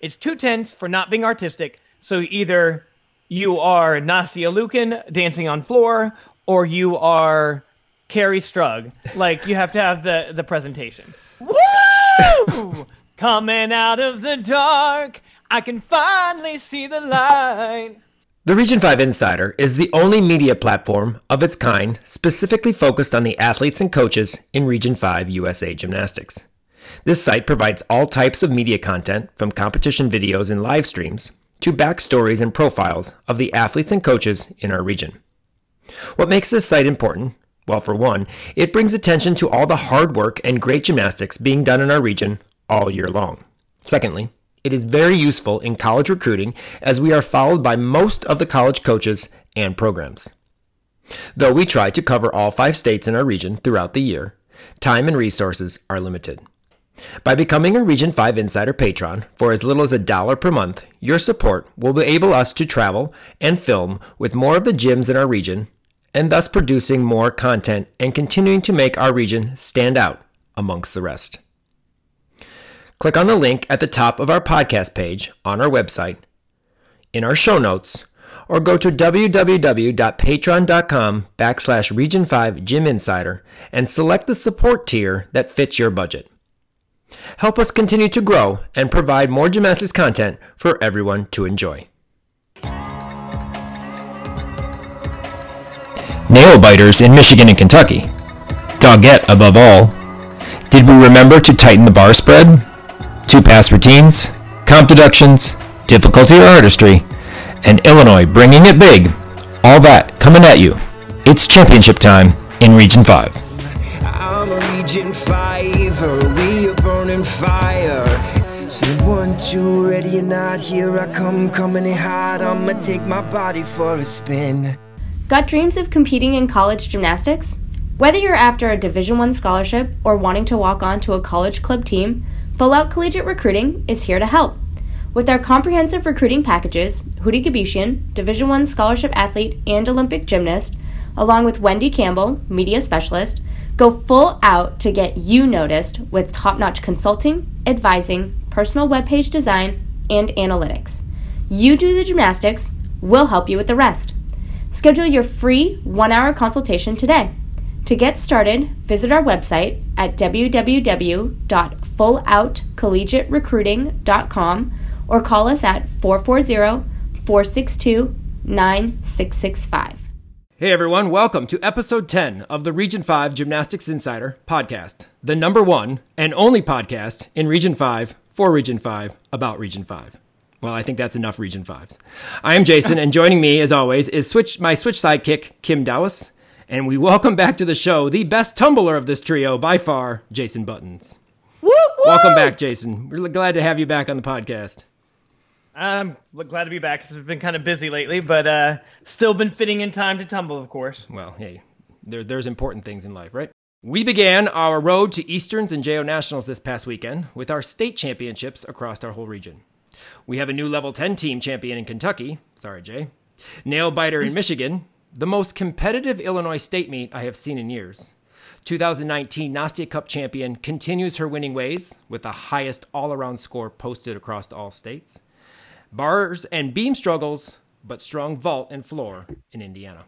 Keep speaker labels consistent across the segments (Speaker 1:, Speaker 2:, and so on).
Speaker 1: it's two tenths for not being artistic. So either you are Nastia Liukin dancing on floor, or you are Kerri Strug. Like you have to have the the presentation. Woo! Coming out of the dark, I can finally see the light.
Speaker 2: The Region 5 Insider is the only media platform of its kind specifically focused on the athletes and coaches in Region 5 USA Gymnastics. This site provides all types of media content from competition videos and live streams to backstories and profiles of the athletes and coaches in our region. What makes this site important? Well, for one, it brings attention to all the hard work and great gymnastics being done in our region all year long. Secondly, it is very useful in college recruiting as we are followed by most of the college coaches and programs. Though we try to cover all five states in our region throughout the year, time and resources are limited. By becoming a Region 5 Insider patron for as little as a dollar per month, your support will enable us to travel and film with more of the gyms in our region, and thus producing more content and continuing to make our region stand out amongst the rest. Click on the link at the top of our podcast page on our website, in our show notes, or go to www.patreon.com backslash region 5 gym insider and select the support tier that fits your budget. Help us continue to grow and provide more gymnastics content for everyone to enjoy. Nail biters in Michigan and Kentucky. Doggette above all. Did we remember to tighten the bar spread? Two pass routines, comp deductions, difficulty or artistry, and Illinois bringing it big. All that coming at you. It's championship time in Region 5.
Speaker 3: One, ready or not, here I come, coming in hot. I'ma take my body for a spin.
Speaker 4: Got dreams of competing in college gymnastics? Whether you're after a Division 1 scholarship or wanting to walk on to a college club team, Full Out Collegiate Recruiting is here to help. With our comprehensive recruiting packages, Houry Gebeshian, Division 1 scholarship athlete and Olympic gymnast, along with Wendy Campbell, media specialist, go full out to get you noticed with top-notch consulting, advising, personal webpage design, and analytics. You do the gymnastics, we'll help you with the rest. Schedule your free one hour consultation today. To get started, visit our website at www.fulloutcollegiaterecruiting.com or call us at 440 462 9665.
Speaker 2: Hey everyone, welcome to episode 10 of the Region 5 Gymnastics Insider podcast, the number one and only podcast in Region 5 for Region 5 about Region 5. Well, I think that's enough Region 5s. I am Jason, and joining me, as always, is Switch my Switch sidekick, Kim Dowis. And we welcome back to the show the best tumbler of this trio by far, Jason Buttons.
Speaker 1: Woo, woo!
Speaker 2: Welcome back, Jason. We're glad to have you back on the podcast.
Speaker 1: I'm glad to be back. It's been kind of busy lately, but uh, still been fitting in time to tumble, of course.
Speaker 2: Well, hey, there, there's important things in life, right? We began our road to Easterns and JO Nationals this past weekend with our state championships across our whole region. We have a new level 10 team champion in Kentucky. Sorry, Jay. Nail biter in Michigan. The most competitive Illinois state meet I have seen in years. 2019 Nastia Cup champion continues her winning ways with the highest all around score posted across all states. Bars and beam struggles, but strong vault and floor in Indiana.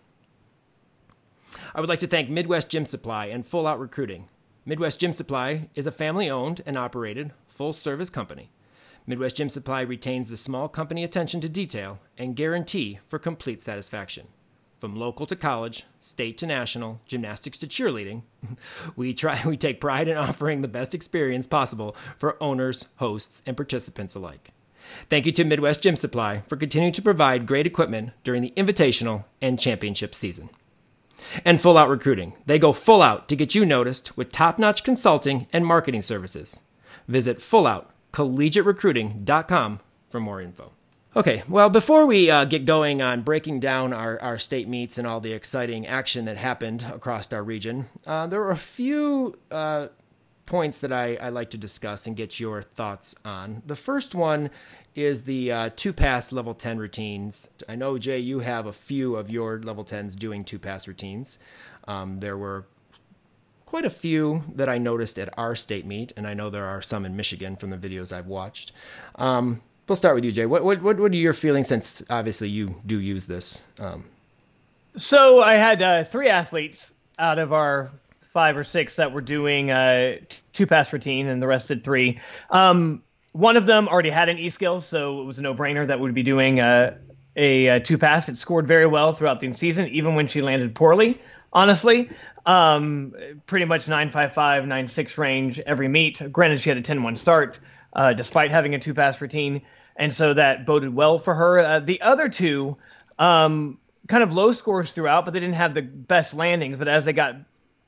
Speaker 2: I would like to thank Midwest Gym Supply and Full Out Recruiting. Midwest Gym Supply is a family owned and operated full service company. Midwest Gym Supply retains the small company attention to detail and guarantee for complete satisfaction. From local to college, state to national, gymnastics to cheerleading, we try we take pride in offering the best experience possible for owners, hosts, and participants alike. Thank you to Midwest Gym Supply for continuing to provide great equipment during the invitational and championship season. And Full Out Recruiting. They go full out to get you noticed with top-notch consulting and marketing services. Visit Full Out collegiaterecruiting.com for more info. Okay, well, before we uh, get going on breaking down our, our state meets and all the exciting action that happened across our region, uh, there are a few uh, points that I, I like to discuss and get your thoughts on. The first one is the uh, two pass level 10 routines. I know, Jay, you have a few of your level 10s doing two pass routines. Um, there were quite a few that I noticed at our state meet, and I know there are some in Michigan from the videos I've watched. Um, we'll start with you, Jay. What what what are your feelings since obviously you do use this? Um,
Speaker 1: so I had uh, three athletes out of our five or six that were doing uh, two pass routine, and the rest did three. Um, one of them already had an e skill, so it was a no brainer that would be doing uh, a, a, two pass. It scored very well throughout the season, even when she landed poorly. Honestly, um, pretty much 955, 96 range every meet. Granted, she had a 10 1 start uh, despite having a two pass routine. And so that boded well for her. Uh, the other two, um, kind of low scores throughout, but they didn't have the best landings. But as they got,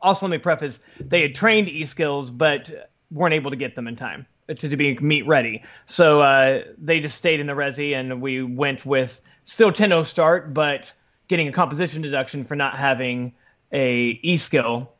Speaker 1: also let me preface, they had trained e skills, but weren't able to get them in time to, to be meet ready. So uh, they just stayed in the resi, and we went with still 10-0 start, but getting a composition deduction for not having a e skill,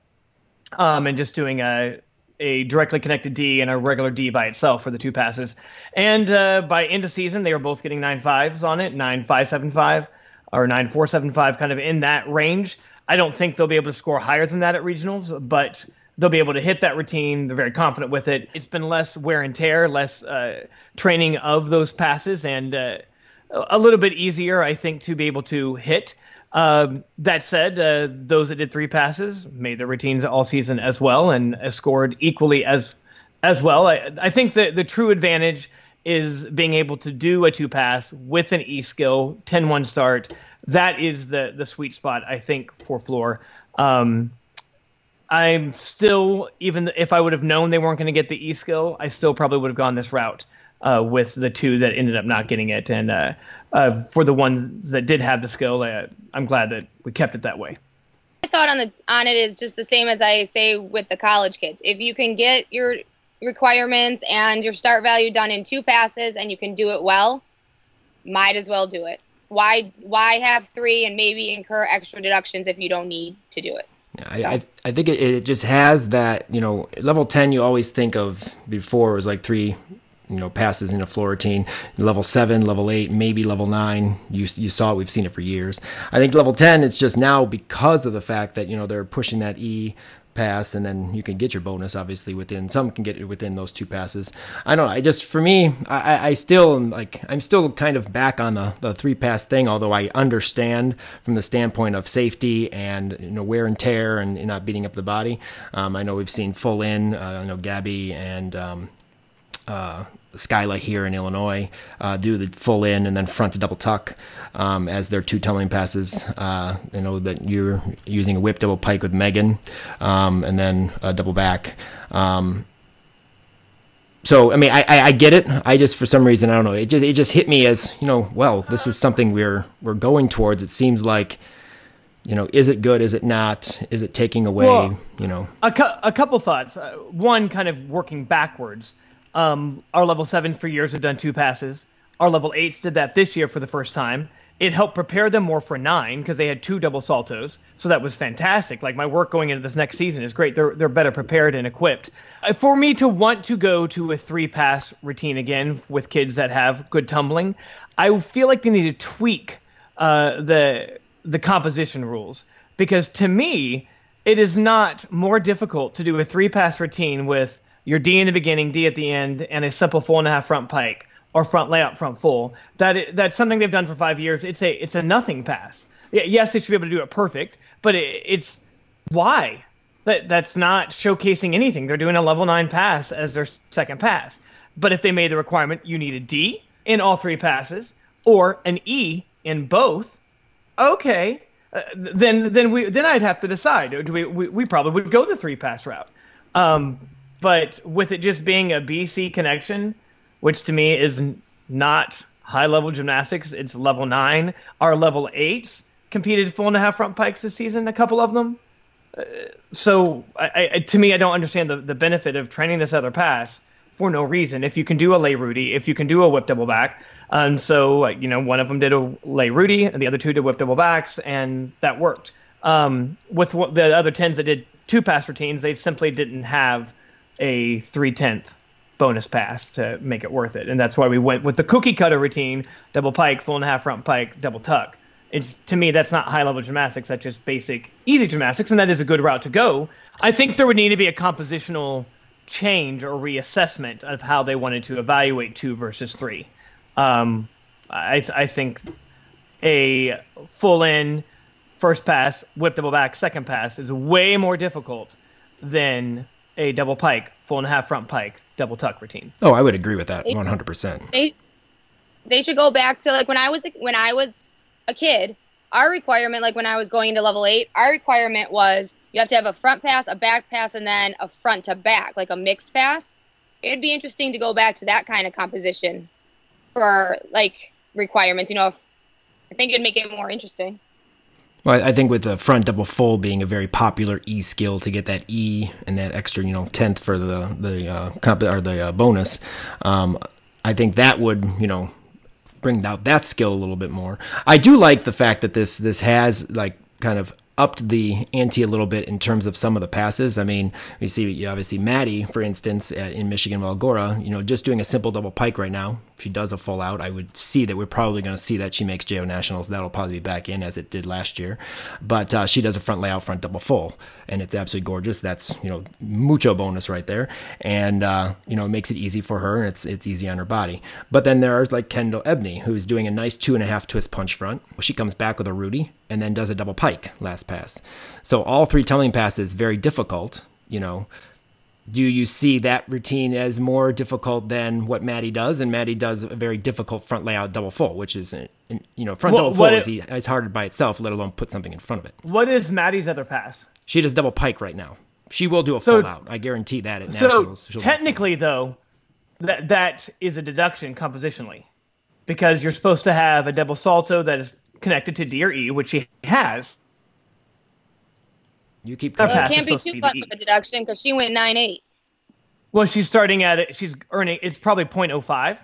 Speaker 1: um, and just doing a a directly connected D and a regular D by itself for the two passes. And uh, by end of season, they were both getting nine fives on it, nine five seven five or nine four seven five, kind of in that range. I don't think they'll be able to score higher than that at regionals, but they'll be able to hit that routine. They're very confident with it. It's been less wear and tear, less uh, training of those passes, and uh, a little bit easier, I think, to be able to hit. Um, that said, uh, those that did three passes made their routines all season as well and scored equally as as well. I, I think that the true advantage is being able to do a two pass with an e skill 10-1 start. That is the the sweet spot I think for floor. Um, I'm still even if I would have known they weren't going to get the e skill, I still probably would have gone this route uh, with the two that ended up not getting it. And uh, uh, for the ones that did have the skill, uh, I'm glad that we kept it that way.
Speaker 5: My thought on the on it is just the same as I say with the college kids. If you can get your requirements and your start value done in two passes and you can do it well, might as well do it. Why why have three and maybe incur extra deductions if you don't need to do it?
Speaker 2: I, I, I think it, it just has that you know level 10 you always think of before was like three you know passes in a floor. Level seven, level eight, maybe level nine. You you saw it. We've seen it for years. I think level ten. It's just now because of the fact that you know they're pushing that E pass and then you can get your bonus obviously within some can get it within those two passes. I don't know i just for me i i still like i'm still kind of back on the, the three pass thing although i understand from the standpoint of safety and you know wear and tear and, not beating up the body. Um, i know we've seen full in uh, i know gabby and um, uh, Skyla here in Illinois uh, do the full in and then front to double tuck um, as their two tumbling passes. Uh, I know that you're using a whip double pike with Megan um, and then a double back. Um, so I mean, I, I, I get it. I just for some reason I don't know. It just it just hit me as you know. Well, this is something we're we're going towards. It seems like you know, is it good? Is it not? Is it taking away? Well, you know,
Speaker 1: a, cu- a couple thoughts. Uh, one, kind of working backwards. Um, our level sevens for years have done two passes. Our level eights did that this year for the first time. It helped prepare them more for nine because they had two double saltos, so that was fantastic. Like my work going into this next season is great. They're they're better prepared and equipped. Uh, for me to want to go to a three pass routine again with kids that have good tumbling, I feel like they need to tweak uh, the the composition rules because to me it is not more difficult to do a three pass routine with your D in the beginning, D at the end, and a simple full and a half front pike or front layout front full. That that's something they've done for five years. It's a it's a nothing pass. Yes, they should be able to do it perfect, but it, it's why that that's not showcasing anything. They're doing a level nine pass as their second pass. But if they made the requirement, you need a D in all three passes or an E in both. Okay, uh, then then we then I'd have to decide. Do we, we we probably would go the three pass route. Um, but with it just being a BC connection, which to me is not high level gymnastics, it's level nine. Our level eights competed full and a half front pikes this season, a couple of them. Uh, so I, I, to me, I don't understand the, the benefit of training this other pass for no reason. If you can do a lay Rudy, if you can do a whip double back, and um, so you know one of them did a lay Rudy, and the other two did whip double backs, and that worked. Um, with the other tens that did two pass routines, they simply didn't have a three tenth bonus pass to make it worth it, and that's why we went with the cookie cutter routine: double pike, full and a half front pike, double tuck. It's to me that's not high level gymnastics. That's just basic easy gymnastics, and that is a good route to go. I think there would need to be a compositional change or reassessment of how they wanted to evaluate two versus three. Um, I I think a full in first pass, whip double back, second pass is way more difficult than a double pike, full and a half front pike, double tuck routine.
Speaker 2: Oh, I would agree with that 100%.
Speaker 5: They they should go back to like when I was when I was a kid. Our requirement, like when I was going into level eight, our requirement was you have to have a front pass, a back pass, and then a front to back, like a mixed pass. It'd be interesting to go back to that kind of composition for like requirements. You know, if, I think it'd make it more interesting.
Speaker 2: Well, I think with the front double full being a very popular E skill to get that E and that extra, you know, tenth for the the uh, comp or the uh, bonus, um, I think that would, you know, bring out that skill a little bit more. I do like the fact that this this has like kind of upped the ante a little bit in terms of some of the passes. I mean, we see obviously Maddie, for instance, in Michigan Walgora, you know, just doing a simple double pike right now. If She does a full out. I would see that we're probably going to see that she makes JO Nationals. That'll probably be back in as it did last year. But uh, she does a front layout, front double full, and it's absolutely gorgeous. That's you know mucho bonus right there, and uh, you know it makes it easy for her, and it's it's easy on her body. But then there's like Kendall Ebney, who's doing a nice two and a half twist punch front. She comes back with a Rudy and then does a double pike last pass. So all three tumbling passes very difficult. You know, do you see that routine as more difficult than what Maddie does? And Maddie does a very difficult front layout double full, which is, uh, you know, front double full is, is hard by itself, let alone put something in front of it.
Speaker 1: What is Maddie's other pass?
Speaker 2: She does double pike right now. She will do a so, full out. I guarantee that at so nationals.
Speaker 1: technically, though, that that is a deduction compositionally, because you're supposed to have a double salto that is connected to D or E, which she has.
Speaker 2: You keep.
Speaker 5: Well, it can't be too much of a deduction because she went nine eight.
Speaker 1: Well, she's starting at it. She's earning. It's probably 0.05,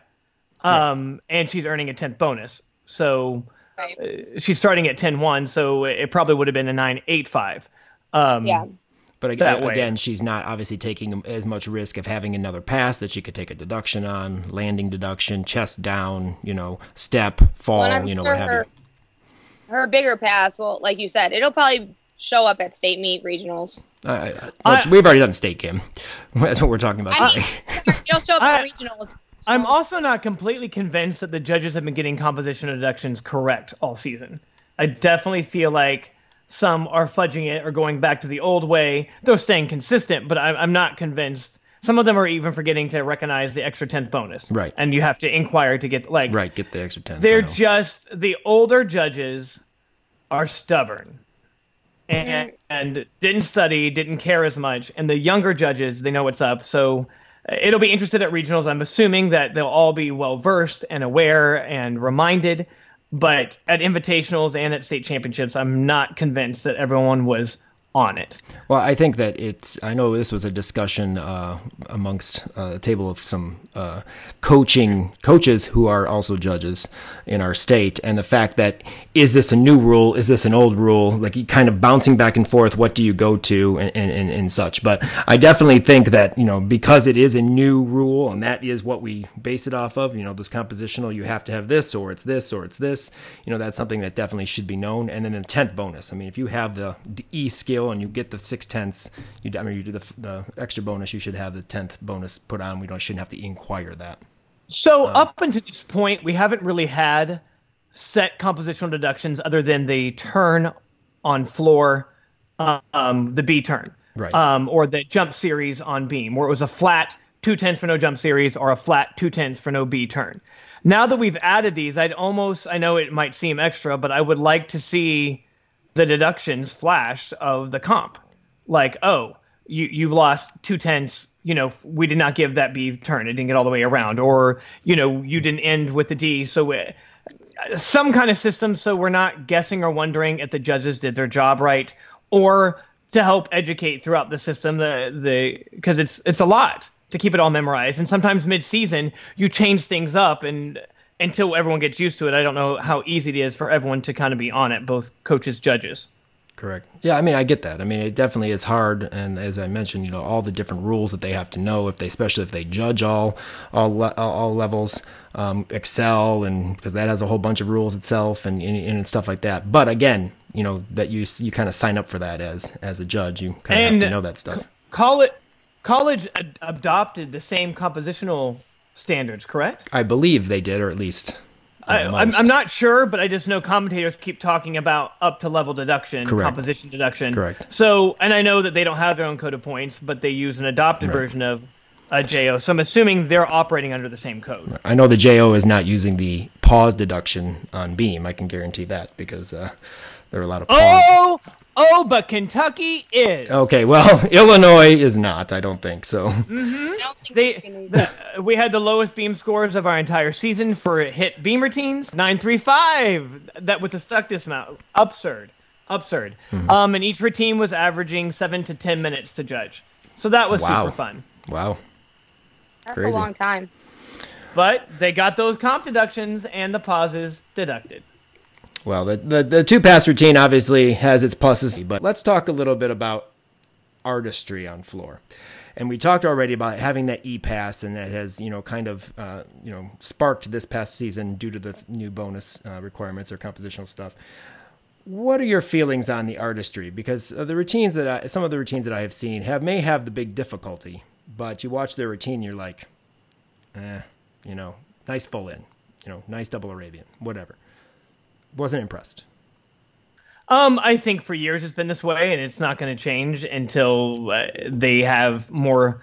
Speaker 1: um, yeah. and she's earning a tenth bonus. So right. uh, she's starting at 10-1, So it probably would have been a nine eight five. Um,
Speaker 5: yeah.
Speaker 2: But again, again, she's not obviously taking as much risk of having another pass that she could take a deduction on, landing deduction, chest down, you know, step, fall, well, you know, sure what have
Speaker 5: her,
Speaker 2: you.
Speaker 5: Her bigger pass, well, like you said, it'll probably show up at state meet regionals.
Speaker 2: Uh, I, we've already done state game. That's what we're talking about. I
Speaker 5: mean, it'll show up at regionals.
Speaker 1: I'm also not completely convinced that the judges have been getting composition deductions correct all season. I definitely feel like some are fudging it or going back to the old way. They're staying consistent, but I'm, I'm not convinced. Some of them are even forgetting to recognize the extra tenth bonus.
Speaker 2: Right.
Speaker 1: And you have to inquire to get like
Speaker 2: right get the extra tenth.
Speaker 1: They're just the older judges are stubborn and, and didn't study, didn't care as much. And the younger judges, they know what's up. So uh, it'll be interested at regionals. I'm assuming that they'll all be well versed and aware and reminded. But at invitationals and at state championships, I'm not convinced that everyone was on it.
Speaker 2: Well, I think that it's. I know this was a discussion uh, amongst uh, a table of some uh, coaching coaches who are also judges in our state, and the fact that is this a new rule? Is this an old rule? Like kind of bouncing back and forth. What do you go to and, and, and such? But I definitely think that you know because it is a new rule and that is what we base it off of. You know, this compositional, you have to have this or it's this or it's this. You know, that's something that definitely should be known. And then the tenth bonus. I mean, if you have the E skill and you get the six tenths, you I mean you do the the extra bonus, you should have the tenth bonus put on. We don't shouldn't have to inquire that.
Speaker 1: So um, up until this point, we haven't really had set compositional deductions other than the turn on floor, um, the B turn,
Speaker 2: right.
Speaker 1: um, or the jump series on beam, where it was a flat two tenths for no jump series or a flat two tenths for no B turn. Now that we've added these, I'd almost I know it might seem extra, but I would like to see the deductions flash of the comp. Like, oh, you you've lost two tenths. You know, we did not give that B turn; it didn't get all the way around, or you know, you didn't end with the D. So, uh, some kind of system so we're not guessing or wondering if the judges did their job right, or to help educate throughout the system. The the because it's it's a lot to keep it all memorized, and sometimes mid season you change things up and until everyone gets used to it, I don't know how easy it is for everyone to kind of be on it, both coaches, judges.
Speaker 2: Correct. Yeah, I mean, I get that. I mean, it definitely is hard, and as I mentioned, you know, all the different rules that they have to know if they, especially if they judge all all le- all levels, um, Excel, and because that has a whole bunch of rules itself, and, and and stuff like that. But again, you know, that you you kind of sign up for that as as a judge, you kind of have to know that stuff.
Speaker 1: Call it college ad- adopted the same compositional standards, correct?
Speaker 2: I believe they did, or at least.
Speaker 1: I, I'm. I'm not sure, but I just know commentators keep talking about up to level deduction,
Speaker 2: Correct.
Speaker 1: composition deduction.
Speaker 2: Correct.
Speaker 1: So, and I know that they don't have their own code of points, but they use an adopted
Speaker 2: Right.
Speaker 1: version of uh, JO. So I'm assuming they're operating under the same code.
Speaker 2: I know the JO is not using the pause deduction on Beam. I can guarantee that because uh, there are a lot of pause.
Speaker 1: Oh, oh, but Kentucky is.
Speaker 2: Okay, well, Illinois is not. I don't think so.
Speaker 5: I don't think
Speaker 1: They, the, we had the lowest beam scores of our entire season for hit beam routines. Nine three five. That with the stuck dismount. Absurd. Absurd.
Speaker 2: Mm-hmm.
Speaker 1: Um, and each routine was averaging seven to ten minutes to judge. So that was
Speaker 2: Wow.
Speaker 1: super fun.
Speaker 2: Wow.
Speaker 5: That's
Speaker 2: crazy.
Speaker 5: a long time.
Speaker 1: But they got those comp deductions and the pauses deducted.
Speaker 2: Well, the, the, the two pass routine obviously has its pluses, but let's talk a little bit about artistry on floor. And we talked already about having that e pass, and that has you know kind of uh, you know sparked this past season due to the new bonus uh, requirements or compositional stuff. What are your feelings on the artistry? Because uh, the routines that I, some of the routines that I have seen have may have the big difficulty, but you watch their routine, you're like, eh, you know, nice full in, you know, nice double Arabian, whatever. Wasn't impressed.
Speaker 1: Um, I think for years it's been this way, and it's not going to change until uh, they have more.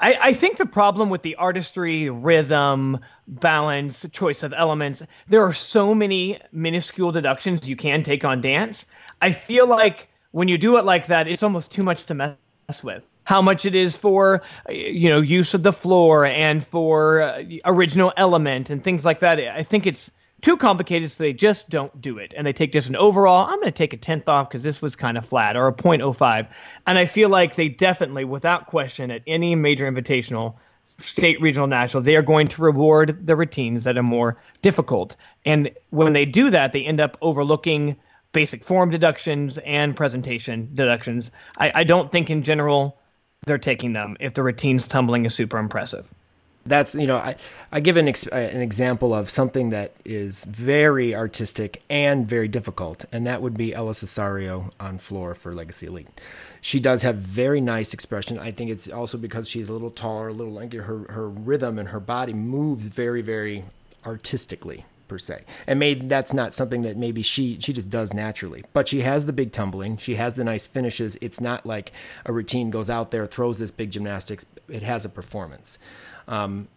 Speaker 1: I, I think the problem with the artistry, rhythm, balance, choice of elements, there are so many minuscule deductions you can take on dance. I feel like when you do it like that, it's almost too much to mess with. How much it is for, you know, use of the floor and for uh, original element and things like that. I think it's too complicated, so they just don't do it. And they take just an overall, I'm going to take a tenth off because this was kind of flat, or a 0.05. And I feel like they definitely, without question, at any major invitational, state, regional, national, they are going to reward the routines that are more difficult. And when they do that, they end up overlooking basic form deductions and presentation deductions. I, I don't think in general they're taking them if the routine's tumbling is super impressive.
Speaker 2: That's you know I, I give an, ex, an example of something that is very artistic and very difficult and that would be Ella Cesario on floor for Legacy Elite. She does have very nice expression. I think it's also because she's a little taller a little lankier her, her rhythm and her body moves very very artistically per se. And maybe that's not something that maybe she she just does naturally. But she has the big tumbling. She has the nice finishes. It's not like a routine goes out there throws this big gymnastics. It has a performance um,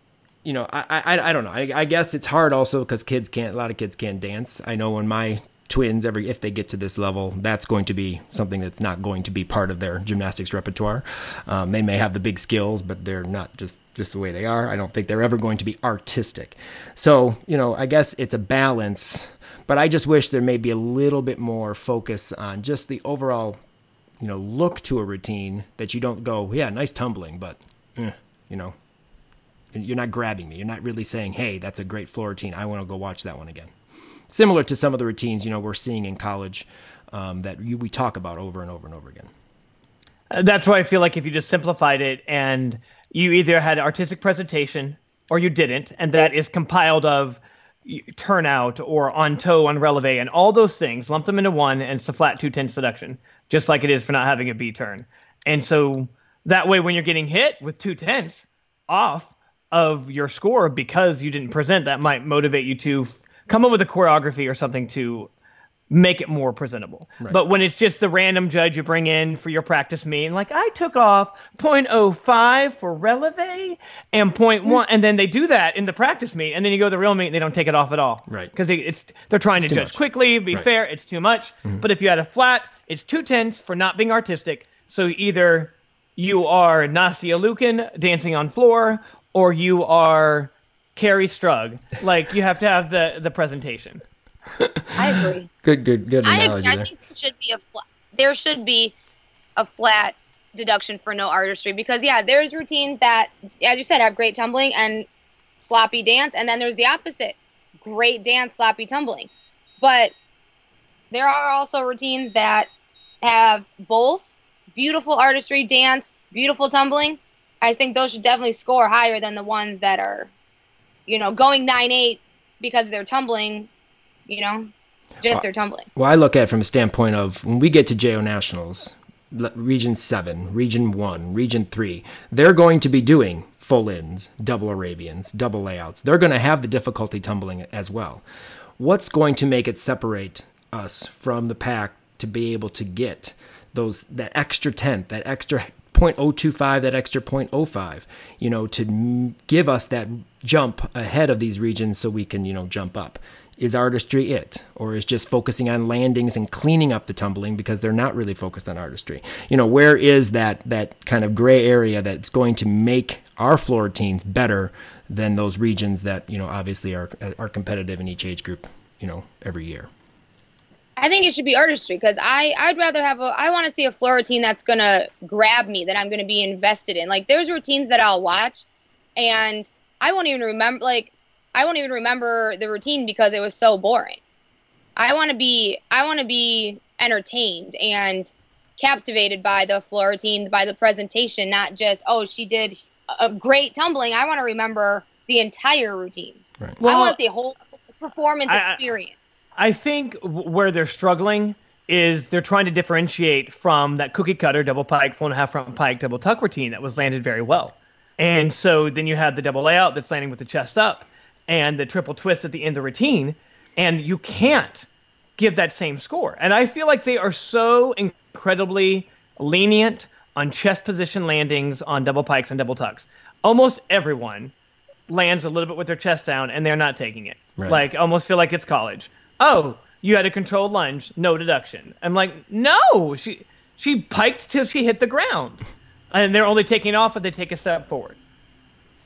Speaker 2: you know, I, I, I don't know. I, I guess it's hard also because kids can't, a lot of kids can't dance. I know when my twins, every, if they get to this level, that's going to be something that's not going to be part of their gymnastics repertoire. Um, they may have the big skills, but they're not just, just the way they are. I don't think they're ever going to be artistic. So, you know, I guess it's a balance, but I just wish there may be a little bit more focus on just the overall, you know, look to a routine that you don't go, yeah, nice tumbling, but, eh, you know, you're not grabbing me. You're not really saying, "Hey, that's a great floor routine. I want to go watch that one again." Similar to some of the routines you know we're seeing in college um, that you, we talk about over and over and over again.
Speaker 1: Uh, That's why I feel like if you just simplified it and you either had artistic presentation or you didn't, and that is compiled of turnout or on toe on releve and all those things, lump them into one, and it's a flat two ten seduction, just like it is for not having a B turn. And so that way, when you're getting hit with two tenths off of your score because you didn't present, that might motivate you to f- come up with a choreography or something to make it more presentable. But when it's just the random judge you bring in for your practice meet, like I took off 0.05 for releve and 0.1, and then they do that in the practice meet, and then you go to the real meet and they don't take it off at all.
Speaker 2: Right.
Speaker 1: Because it's they're trying to judge
Speaker 2: much.
Speaker 1: quickly, be
Speaker 2: Right.
Speaker 1: fair, it's too much. Mm-hmm. But if you had a flat, it's two tenths for not being artistic. So either you are Nastia Liukin dancing on floor, or you are Kerri Strug. Like you have to have the the presentation.
Speaker 5: I agree.
Speaker 2: Good, good, good
Speaker 5: I
Speaker 2: analogy
Speaker 5: agree. I think there should be a flat. There should be a flat deduction for no artistry because yeah, there's routines that, as you said, have great tumbling and sloppy dance, and then there's the opposite: great dance, sloppy tumbling. But there are also routines that have both beautiful artistry, dance, beautiful tumbling. I think those should definitely score higher than the ones that are, you know, going nine eight because they're tumbling. You know, just they're tumbling.
Speaker 2: Well, I look at it from a standpoint of when we get to JO Nationals, Region 7, Region 1, Region 3, they're going to be doing full ins, double Arabians, double layouts. They're going to have the difficulty tumbling as well. What's going to make it separate us from the pack to be able to get those that extra tenth, that extra 0.025, that extra 0.05, you know, to give us that jump ahead of these regions so we can, you know, jump up. Is artistry it? Or is just focusing on landings and cleaning up the tumbling because they're not really focused on artistry? You know, where is that that kind of gray area that's going to make our floor teams better than those regions that, you know, obviously are are competitive in each age group, you know, every year?
Speaker 5: I think it should be artistry because I I'd rather have a I want to see a floor routine that's gonna grab me that I'm gonna be invested in. Like there's routines that I'll watch, and I won't even remember like I won't even remember the routine because it was so boring. I want to be I want to be entertained and captivated by the floor routine, by the presentation, not just oh she did a great tumbling. I want to remember the entire routine. Right. Well, I want the whole performance I, experience.
Speaker 1: I think where they're struggling is they're trying to differentiate from that cookie cutter double pike, full and a half front pike, double tuck routine that was landed very well. And so then you have the double layout that's landing with the chest up and the triple twist at the end of the routine. And you can't give that same score. And I feel like they are so incredibly lenient on chest position landings on double pikes and double tucks. Almost everyone lands a little bit with their chest down and they're not taking it. Right. Like almost feel like it's college oh, you had a controlled lunge, no deduction. I'm like, no, she she piked till she hit the ground, and they're only taking off if they take a step forward.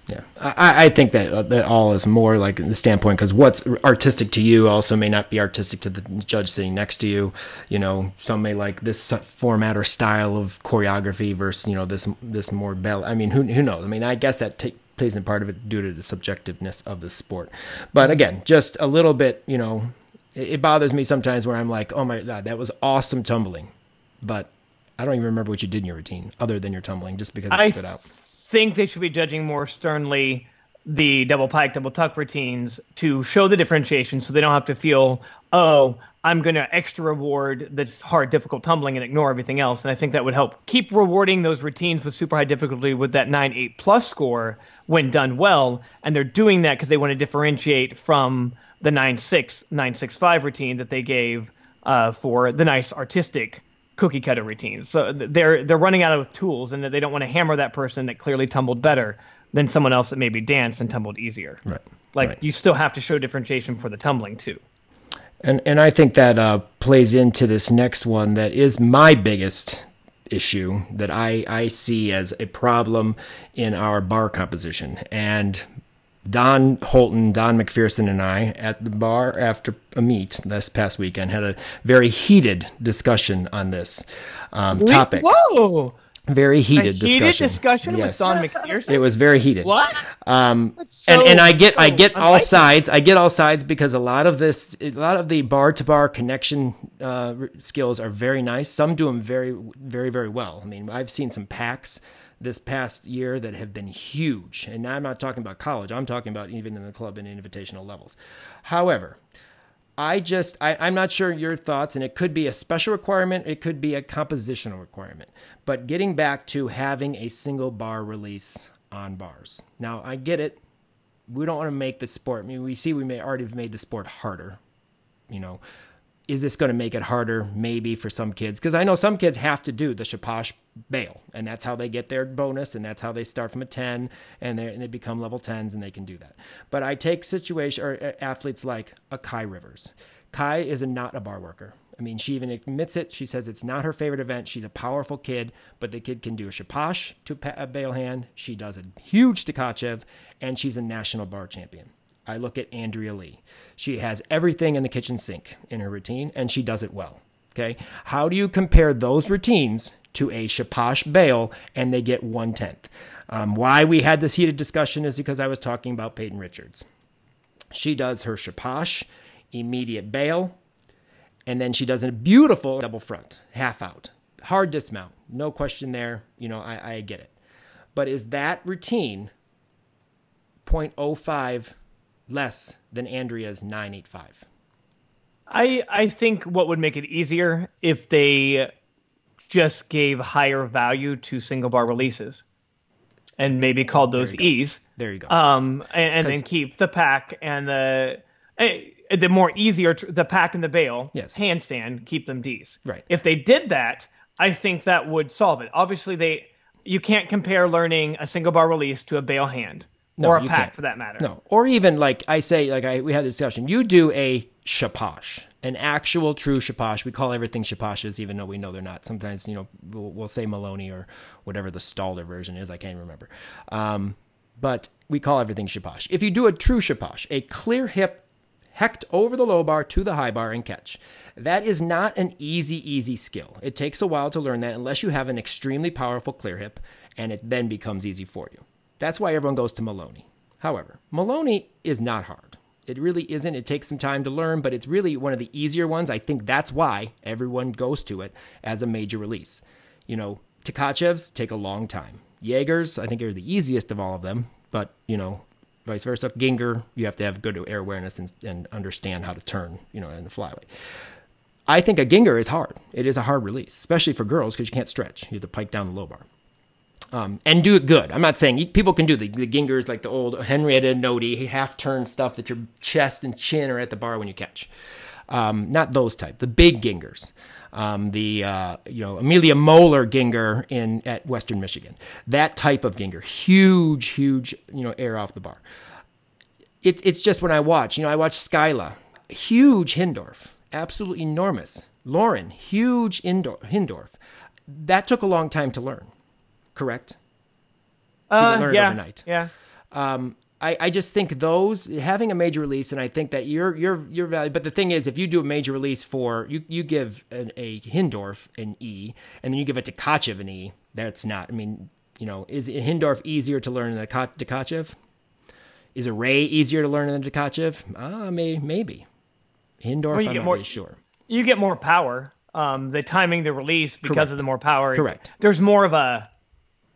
Speaker 2: Yeah, I, I think that uh, that all is more like the standpoint because what's artistic to you also may not be artistic to the judge sitting next to you. You know, some may like this format or style of choreography versus you know this this more bell. I mean, who who knows? I mean, I guess that t- plays in part of it due to the subjectiveness of the sport. But again, just a little bit, you know, it bothers me sometimes where I'm like, oh my god, that was awesome tumbling, but I don't even remember what you did in your routine other than your tumbling, just because it I stood out. I
Speaker 1: think they should be judging more sternly the double pike, double tuck routines to show the differentiation, so they don't have to feel, oh, I'm going to extra reward this hard, difficult tumbling and ignore everything else. And I think that would help keep rewarding those routines with super high difficulty with that 9 8 plus score when done well. And they're doing that because they want to differentiate from the 9-6, 9-6-5 routine that they gave uh, for the nice artistic cookie cutter routines. So they're they're running out of tools, and that they don't want to hammer that person that clearly tumbled better than someone else that maybe danced and tumbled easier.
Speaker 2: Right.
Speaker 1: Like
Speaker 2: right.
Speaker 1: you still have to show differentiation for the tumbling too.
Speaker 2: And and I think that uh, plays into this next one that is my biggest issue that I, I see as a problem in our bar composition. And Don Holton, Don McPherson, and I at the bar after a meet this past weekend had a very heated discussion on this um, topic.
Speaker 1: Whoa!
Speaker 2: Very heated,
Speaker 1: a
Speaker 2: discussion.
Speaker 1: Heated discussion yes. with Don McPherson.
Speaker 2: It was very heated.
Speaker 1: What?
Speaker 2: Um, so, and and I get so I get all sides. I get all sides because a lot of this, a lot of the bar to bar connection uh, skills are very nice. Some do them very, very, very well. I mean, I've seen some Paks this past year that have been huge. And I'm not talking about college, I'm talking about even in the club and invitational levels. However, I just, I, I'm not sure your thoughts, and it could be a special requirement, it could be a compositional requirement. But getting back to having a single bar release on bars. Now, I get it. We don't want to make the sport. I mean, we see we may already have made the sport harder, you know, is this going to make it harder maybe for some kids because i know some kids have to do the shaposh bail and that's how they get their bonus and that's how they start from a 10 and, and they become level 10s and they can do that but i take situation or uh, athletes like a kai rivers kai is a, not a bar worker I mean, she even admits it. She says it's not her favorite event. She's a powerful kid, but the kid can do a shaposh to a bail hand. She does a huge Tkachev, and she's a national bar champion. I look at Andrea Lee. She has everything in the kitchen sink in her routine, and she does it well. Okay. How do you compare those routines to a Shaposh bail and they get one tenth? Um, why we had this heated discussion is because I was talking about Peyton Richards. She does her Shaposh, immediate bail, and then she does a beautiful double front, half out. Hard dismount, no question there. You know, I, I get it. But is that routine 0.05 less than Andrea's 985.
Speaker 1: I I think what would make it easier if they just gave higher value to single bar releases. and maybe called those E's.
Speaker 2: There you go.
Speaker 1: Um, and, and then keep the Pak and the eh, the more easier tr- the Pak and the bail
Speaker 2: Yes.
Speaker 1: handstand keep them D's.
Speaker 2: Right.
Speaker 1: If they did that, I think that would solve it. Obviously, they you can't compare learning a single bar release to a bail hand
Speaker 2: No,
Speaker 1: or a Pak
Speaker 2: can't.
Speaker 1: for that matter.
Speaker 2: No, or even like I say, like I we had this discussion. You do a shaposh, an actual true shaposh. We call everything shaposhes, even though we know they're not. Sometimes you know we'll, we'll say Maloney or whatever the Stalder version is. I can't remember. Um, but we call everything shaposh. If you do a true shaposh, a clear hip hecked over the low bar to the high bar and catch. That is not an easy, easy skill. It takes a while to learn that unless you have an extremely powerful clear hip, and it then becomes easy for you. That's why everyone goes to Maloney. However, Maloney is not hard. It really isn't. It takes some time to learn, but it's really one of the easier ones. I think that's why everyone goes to it as a major release. You know, Tkachevs take a long time. Jaegers, I think, are the easiest of all of them, but, you know, vice versa. Gienger, you have to have good air awareness and, and understand how to turn, you know, in the flyway. I think a Gienger is hard. It is a hard release, especially for girls because you can't stretch. You have to pike down the low bar. Um, and do it good. I'm not saying people can do the, the Giengers like the old Henrietta Onodi half turn stuff that your chest and chin are at the bar when you catch. Um, not those type. The big Giengers. Um, the uh, you know Amelia Moeller Gienger in at Western Michigan. That type of Gienger, huge, huge you know air off the bar. It, it's just when I watch, you know, I watch Skyla, huge Hindorff, absolutely enormous. Lauren, huge Indor- Hindorff. That took a long time to learn, correct?
Speaker 1: uh,
Speaker 2: learn
Speaker 1: yeah,
Speaker 2: overnight.
Speaker 1: yeah.
Speaker 2: Um, I, I just think those having a major release, and I think that you're you're you're value. But the thing is, if you do a major release for you, you give an, a Hindorff an E, and then you give it Tkachev an E. That's not. I mean, you know, is Hindorff easier to learn than Ka- Tkachev? Is a Ray easier to learn than Tkachev? Ah, may, maybe. Hindorff,
Speaker 1: Well,
Speaker 2: I'm not
Speaker 1: more-
Speaker 2: really sure.
Speaker 1: you get more power. Um, the timing, the release because
Speaker 2: Correct.
Speaker 1: of the more power.
Speaker 2: Correct.
Speaker 1: There's more of a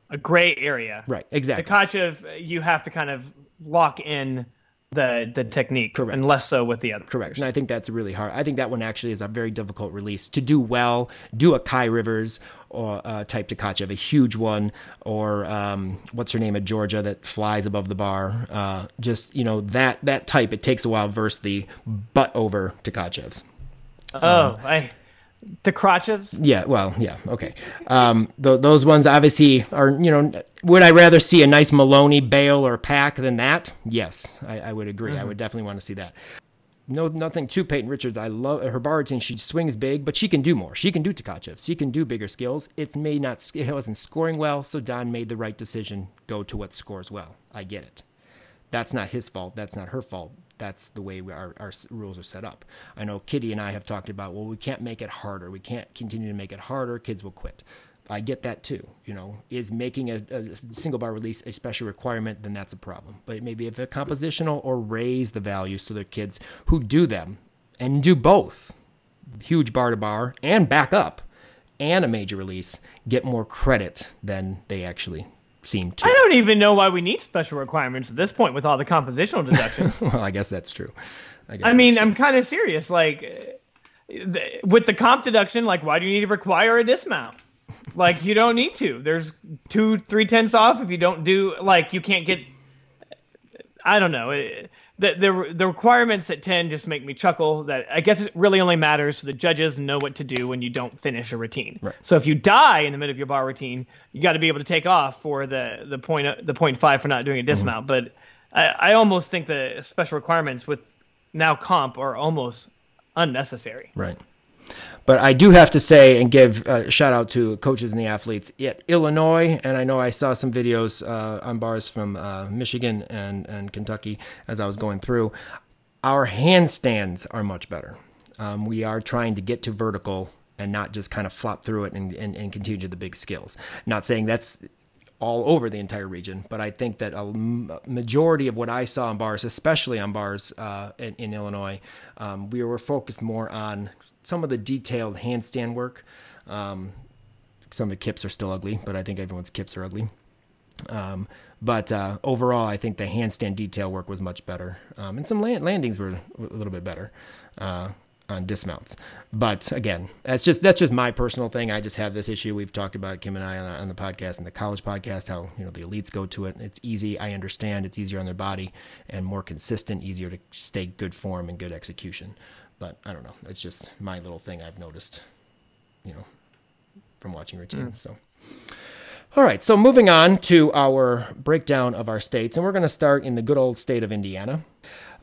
Speaker 1: a gray area.
Speaker 2: Right, exactly.
Speaker 1: Tkachev, you have to kind of lock in the the technique,
Speaker 2: Correct.
Speaker 1: and less so with the other.
Speaker 2: Correct. And I think that's really hard. I think that one actually is a very difficult release to do well. Do a Kai Rivers or uh, type Tkachev, a huge one, or um, what's her name at Georgia that flies above the bar. Uh, just you know that that type. It takes a while versus the butt over Tkachevs.
Speaker 1: Oh, I the Krachevs.
Speaker 2: Yeah, well, yeah, okay. Um, th- those ones obviously are, you know, would I rather see a nice Maloney, Bale, or Pak than that? Yes, I, I would agree. I would definitely want to see that. No, nothing to Peyton Richards. I love her bar routine. She swings big, but she can do more. She can do Tkachev. She can do bigger skills. It may not, it wasn't scoring well, so Don made the right decision. Go to what scores well. I get it. That's not his fault. That's not her fault. That's the way we, our, our rules are set up. I know Kitty and I have talked about, well, we can't make it harder. We can't continue to make it harder. Kids will quit. I get that too. You know, is making a, a single bar release a special requirement, then that's a problem. But maybe if a compositional or raise the value so that kids who do them and do both, huge bar to bar and back up, and a major release, get more credit than they actually seem to.
Speaker 1: I don't even know why we need special requirements at this point with all the compositional deductions.
Speaker 2: well, I guess that's true. I, guess
Speaker 1: I mean,
Speaker 2: that's
Speaker 1: I'm kind of serious. Like, th- with the comp deduction, like, why do you need to require a dismount? Like, you don't need to. There's two, three tenths off if you don't do. Like, you can't get. I don't know. It, the, the the requirements at ten just make me chuckle. That I guess it really only matters so the judges know what to do when you don't finish a routine.
Speaker 2: Right.
Speaker 1: So if you die in the middle of your bar routine, you got to be able to take off for the the point the point five for not doing a mm-hmm. dismount. But I, I almost think the special requirements with now comp are almost unnecessary.
Speaker 2: Right. But I do have to say and give a shout out to coaches and the athletes at Illinois. And I know I saw some videos uh, on bars from uh, Michigan and, and Kentucky as I was going through. Our handstands are much better. Um, we are trying to get to vertical and not just kind of flop through it and, and, and continue to the big skills. Not saying that's all over the entire region, but I think that a majority of what I saw on bars, especially on bars uh, in, in Illinois, um, we were focused more on some of the detailed handstand work. Um, some of the kips are still ugly, but I think everyone's kips are ugly. Um, but uh, overall, I think the handstand detail work was much better, um, and some land- landings were a little bit better. Uh, on dismounts. But again, that's just that's just my personal thing. I just have this issue. We've talked about it, Kim and I on the, on the podcast and the college podcast. How you know the elites go to it. It's easy. I understand. It's easier on their body and more consistent, easier to stay good form and good execution. But I don't know. It's just my little thing I've noticed. You know, from watching routines. Hmm. So. All right, so moving on to our breakdown of our states, and we're going to start in the good old state of Indiana.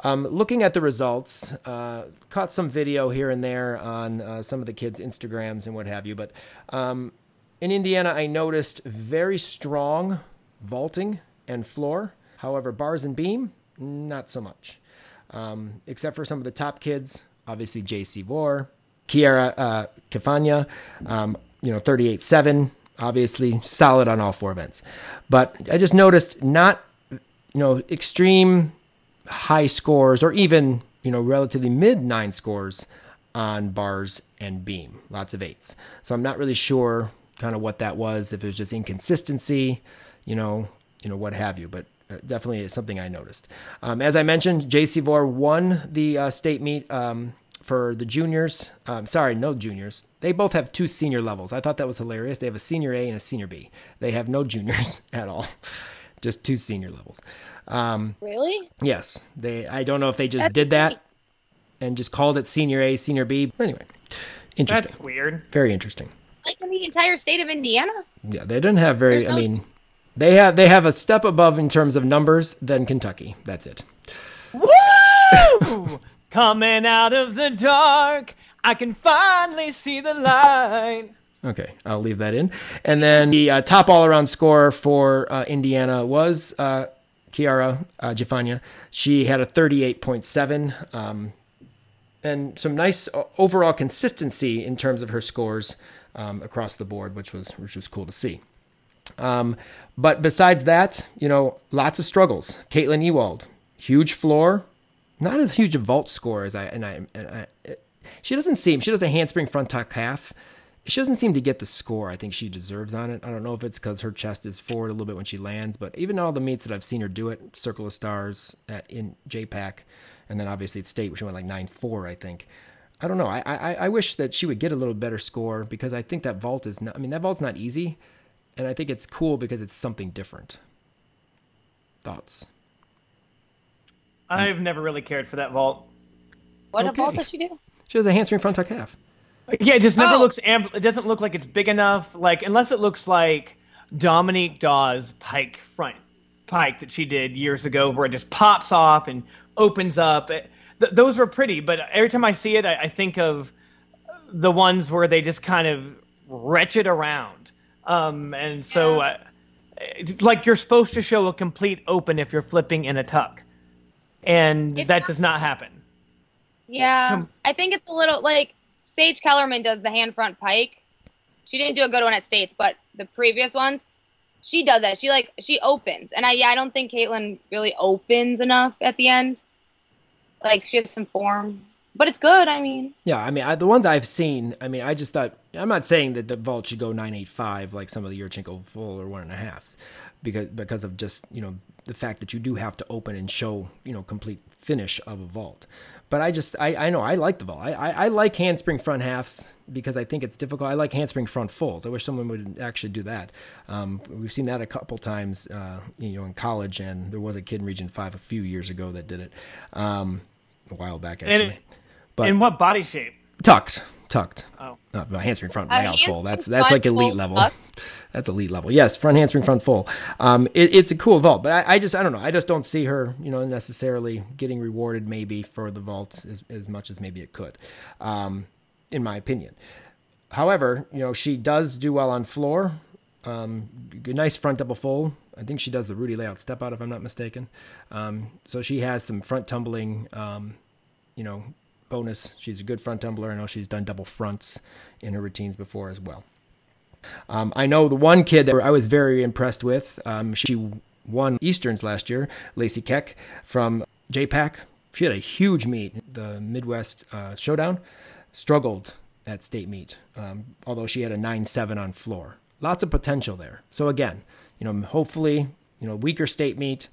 Speaker 2: Um, looking at the results, uh, caught some video here and there on uh, some of the kids' Instagrams and what have you, but um, in Indiana, I noticed very strong vaulting and floor. However, bars and beam, not so much. Um, except for some of the top kids, obviously J.C. Vore, Kiara uh, um, you know, 38 7, obviously solid on all four events. But I just noticed not, you know, extreme high scores or even, you know, relatively mid nine scores on bars and beam, lots of eights. So I'm not really sure kind of what that was, if it was just inconsistency, you know, you know, what have you, but uh, definitely something I noticed. Um, as I mentioned, JC Vore won the uh, state meet um, for the juniors. Um, sorry, no juniors. They both have two senior levels. I thought that was hilarious. They have a senior A and a senior B. They have no juniors at all, just two senior levels. Um,
Speaker 5: Really?
Speaker 2: yes, they. I don't know if they just
Speaker 5: That's
Speaker 2: did that
Speaker 5: neat.
Speaker 2: and just called it senior A, senior B. Anyway, interesting.
Speaker 1: That's weird.
Speaker 2: Very interesting.
Speaker 5: Like in the entire state of Indiana?
Speaker 2: Yeah, they didn't have very.
Speaker 5: There's
Speaker 2: I mean, they have they have a step above in terms of numbers than Kentucky. That's it.
Speaker 1: Woo! Coming out of the dark, I can finally see the light.
Speaker 2: Okay, I'll leave that in. And then the uh, top all around score for uh, Indiana was uh, Kiara uh, Jafanya. She had a 38.7 um, and some nice overall consistency in terms of her scores um, across the board, which was which was cool to see. Um, but besides that, you know, lots of struggles. Caitlin Ewald, huge floor, not as huge a vault score as I and I. And I she doesn't seem. She does a handspring front tuck half. She doesn't seem to get the score I think she deserves on it. I don't know if it's because her chest is forward a little bit when she lands, but even all the meets that I've seen her do it, Circle of Stars at in JPAC, and then obviously at State, which went like nine four, I think. I don't know. I, I I wish that she would get a little better score because I think that vault is not. I mean, that vault's not easy, and I think it's cool because it's something different. Thoughts?
Speaker 1: I've never really cared for that vault.
Speaker 5: What
Speaker 2: Okay.
Speaker 5: vault does she do?
Speaker 2: She has a handspring front tuck half.
Speaker 1: Yeah, it just never
Speaker 5: Oh.
Speaker 1: looks ampl- it doesn't look like it's big enough. Like unless it looks like Dominique Dawes pike front pike that she did years ago, where it just pops off and opens up. It, th- those were pretty, but every time I see it, I, I think of the ones where they just kind of wretched around. Um, and so, uh, it's like you're supposed to show a complete open if you're flipping in a tuck, and
Speaker 5: It's
Speaker 1: that
Speaker 5: not-
Speaker 1: does not happen.
Speaker 5: Yeah, I think it's a little like Sage Kellerman does the hand front pike. She didn't do a good one at States, but the previous ones, she does that. She like she opens, and I yeah, I don't think Caitlin really opens enough at the end. Like she has some form, but it's good. I mean,
Speaker 2: Yeah, I mean, I, the ones I've seen, I mean, I just thought, I'm not saying that the vault should go 985 like some of the Yurchenko full or one and a halfs, because, because of just, you know, the fact that you do have to open and show, you know, complete finish of a vault. But I just, I, I know I like the ball. I, I, I like handspring front halves because I think it's difficult. I like handspring front folds. I wish someone would actually do that. Um, we've seen that a couple times, uh, you know, in college, and there was a kid in Region 5 a few years ago that did it. Um, a while back, actually.
Speaker 1: it-
Speaker 2: But-
Speaker 1: in what body shape?
Speaker 2: Tucked, tucked.
Speaker 1: Oh.
Speaker 2: Uh, handspring front
Speaker 5: A
Speaker 2: layout full. That's that's like elite level.
Speaker 5: tuck?
Speaker 2: That's elite level. Yes, front handspring front full. Um, it, it's a cool vault, but I, I just I don't know. I just don't see her, you know, necessarily getting rewarded maybe for the vault as, as much as maybe it could, um, in my opinion. However, you know, she does do well on floor. Um, nice front double full. I think she does the Rudy layout step out if I'm not mistaken. Um, so she has some front tumbling. Um, you know, bonus. She's a good front tumbler. I know she's done double fronts in her routines before as well. Um, I know the one kid that I was very impressed with. Um, she won Easterns last year, Lacey Keck from JPAC. She had a huge meet, the Midwest uh, Showdown. Struggled at state meet, um, although she had a 9-7 on floor. Lots of potential there. So again, you know, hopefully, you know, weaker state meet,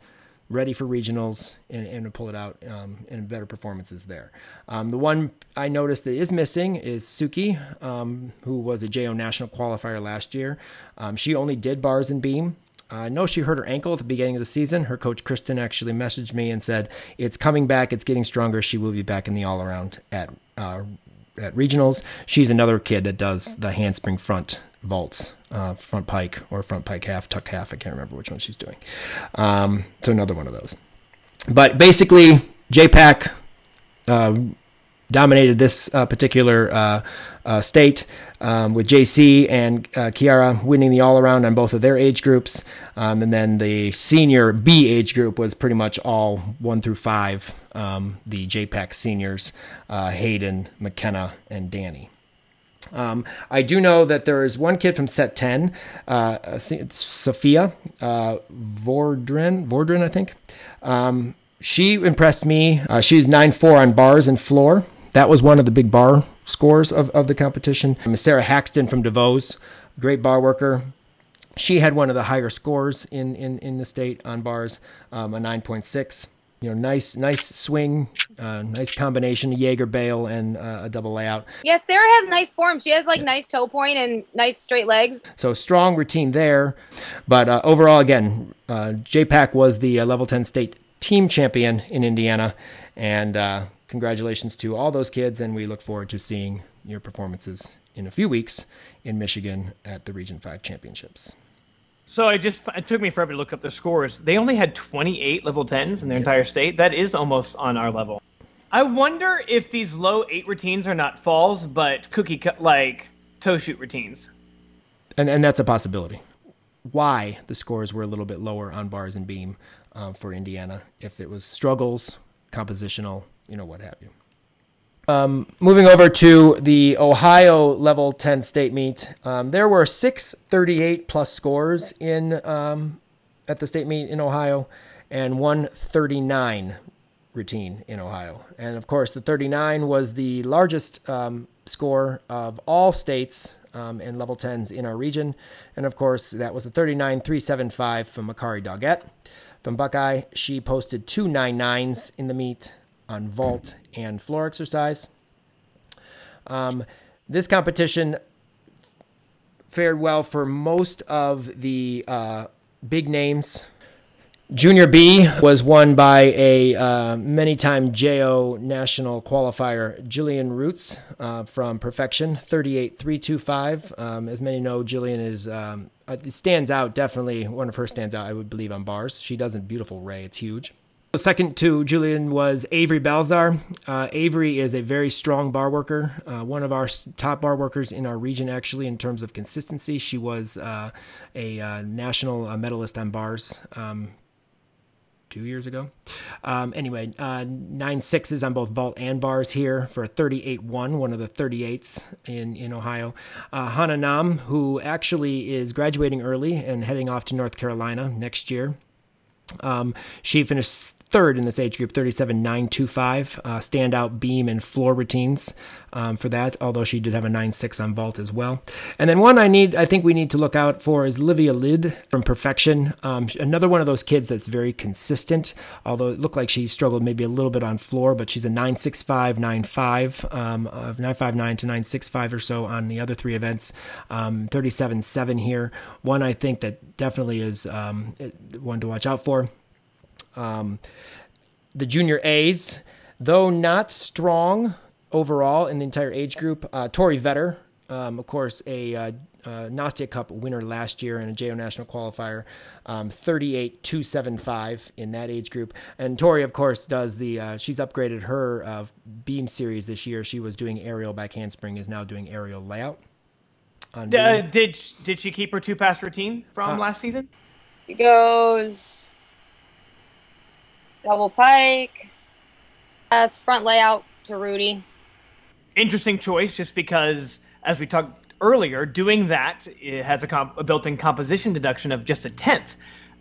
Speaker 2: ready for regionals and, and to pull it out um, in better performances there. Um, the one I noticed that is missing is Suki, um, who was a JO national qualifier last year. Um, she only did bars and beam. I know she hurt her ankle at the beginning of the season. Her coach Kristen actually messaged me and said it's coming back. It's getting stronger. She will be back in the all around at uh, at regionals. She's another kid that does the handspring front vaults, uh, front pike or front pike half, tuck half. I can't remember which one she's doing. Um, so another one of those. But basically, JPAC uh, dominated this uh, particular uh, uh, state um, with JC and uh, Kiara winning the all around on both of their age groups. Um, and then the senior B age group was pretty much all one through five. Um, the JPAC seniors, Hayden, McKenna, and Danny. Um, I do know that there is one kid from set 10, uh, Sophia uh, Vordren, Vordrin, I think. Um, she impressed me. Uh, she's 9 4 on bars and floor. That was one of the big bar scores of, of the competition. Sarah Haxton from DeVeau's, great bar worker. She had one of the higher scores in, in, in the state on bars, um, a 9.6 you know, nice, nice swing, uh, nice combination, Jaeger bail and uh, a double layout.
Speaker 5: Yeah, Sarah has nice form. She has like yeah. nice toe point and nice straight legs.
Speaker 2: So strong routine there, but uh, overall, again, uh, JPAC was the uh, level ten state team champion in Indiana, and uh, congratulations to all those kids. And we look forward to seeing your performances in a few weeks in Michigan at the Region Five Championships.
Speaker 1: So I just it took me forever to look up the scores. They only had 28 level 10s in their entire state. That is almost on our level. I wonder if these low eight routines are not falls, but cookie cut like toe shoot routines.
Speaker 2: And and that's a possibility. Why the scores were a little bit lower on bars and beam um, for Indiana? If it was struggles, compositional, you know what have you. Um, moving over to the Ohio level 10 state meet, um, there were six 38 plus scores in um, at the state meet in Ohio and one 39 routine in Ohio. And of course, the 39 was the largest um, score of all states um, and level 10s in our region. And of course, that was the 39 375 from Makari Doggett. From Buckeye, she posted two 99s in the meet on vault and floor exercise. Um, this competition fared well for most of the uh, big names. Junior B was won by a uh, many time JO national qualifier, Jillian Roots uh, from Perfection, 38.325. Um, as many know, Jillian is, um, it stands out definitely. One of her stands out, I would believe, on bars. She does a beautiful ray, it's huge. Second to Jillian was Avery Balzar. Uh, Avery is a very strong bar worker, uh, one of our top bar workers in our region, actually, in terms of consistency. She was uh, a uh, national uh, medalist on bars um, two years ago. Um, anyway, uh, nine sixes on both vault and bars here for a 38 1, one of the 38s in, in Ohio. Uh, Hana Nam, who actually is graduating early and heading off to North Carolina next year. Um, she finished third in this age group, 37.925, uh, standout beam and floor routines um, for that, although she did have a 9.6 on vault as well. And then one I need, I think we need to look out for is Livia Lid from Perfection. Um, another one of those kids that's very consistent, although it looked like she struggled maybe a little bit on floor, but she's a 9.65, 9.5, um, of 9.59 to 9.65 or so on the other three events. Um, 37.7 here. One I think that definitely is um, one to watch out for. Um, the junior A's, though not strong overall in the entire age group, uh, Tori Vetter, um, of course, a uh, uh, Nastia Cup winner last year and a JO National qualifier, um, 38 275 in that age group. And Tori, of course, does the, uh, she's upgraded her uh, beam series this year. She was doing aerial back handspring, is now doing aerial layout.
Speaker 1: Uh, did did she keep her two pass routine from uh, last season?
Speaker 5: She goes double pike, as front layout to Rudy.
Speaker 1: Interesting choice, just because as we talked earlier, doing that has a, comp- a built-in composition deduction of just a tenth.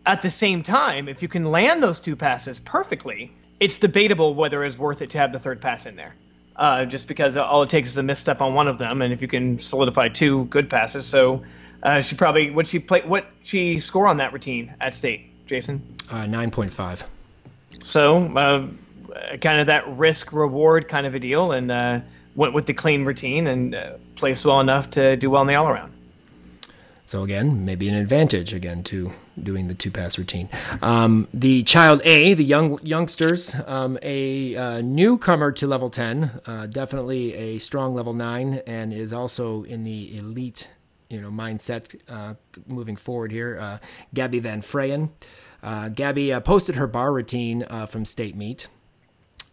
Speaker 1: At the same time, if you can land those two passes perfectly, it's debatable whether it's worth it to have the third pass in there. Uh, just because all it takes is a misstep on one of them, and if you can solidify two good passes, so uh, she probably what she play what she score on that routine at state, Jason?
Speaker 2: Uh, nine point five.
Speaker 1: So, uh, kind of that risk reward kind of a deal, and uh, went with the clean routine and uh, placed well enough to do well in the all around.
Speaker 2: So again, maybe an advantage again to doing the two pass routine. Um, the child A, the young youngsters, um, a uh, newcomer to level ten, uh, definitely a strong level nine, and is also in the elite, you know, mindset uh, moving forward here. Uh, Gabby Van Frayen. Uh, Gabby uh, posted her bar routine from state meet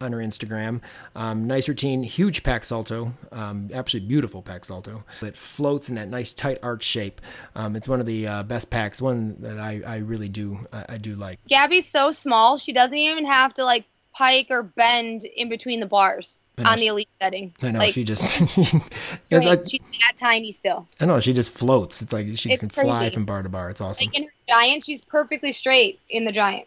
Speaker 2: on her Instagram. Um, nice routine, huge pack salto, um, absolutely beautiful pack salto. that floats in that nice tight arch shape. Um, it's one of the uh, best packs, one that I, I really do I, I do like.
Speaker 5: Gabby's so small, she doesn't even have to like pike or bend in between the bars on the elite setting.
Speaker 2: I know
Speaker 5: like,
Speaker 2: she just
Speaker 5: like, she's that tiny still.
Speaker 2: I know she just floats. It's like she
Speaker 5: It's
Speaker 2: can fly from bar to bar. It's awesome.
Speaker 5: Like in her giant, she's perfectly straight in the giant.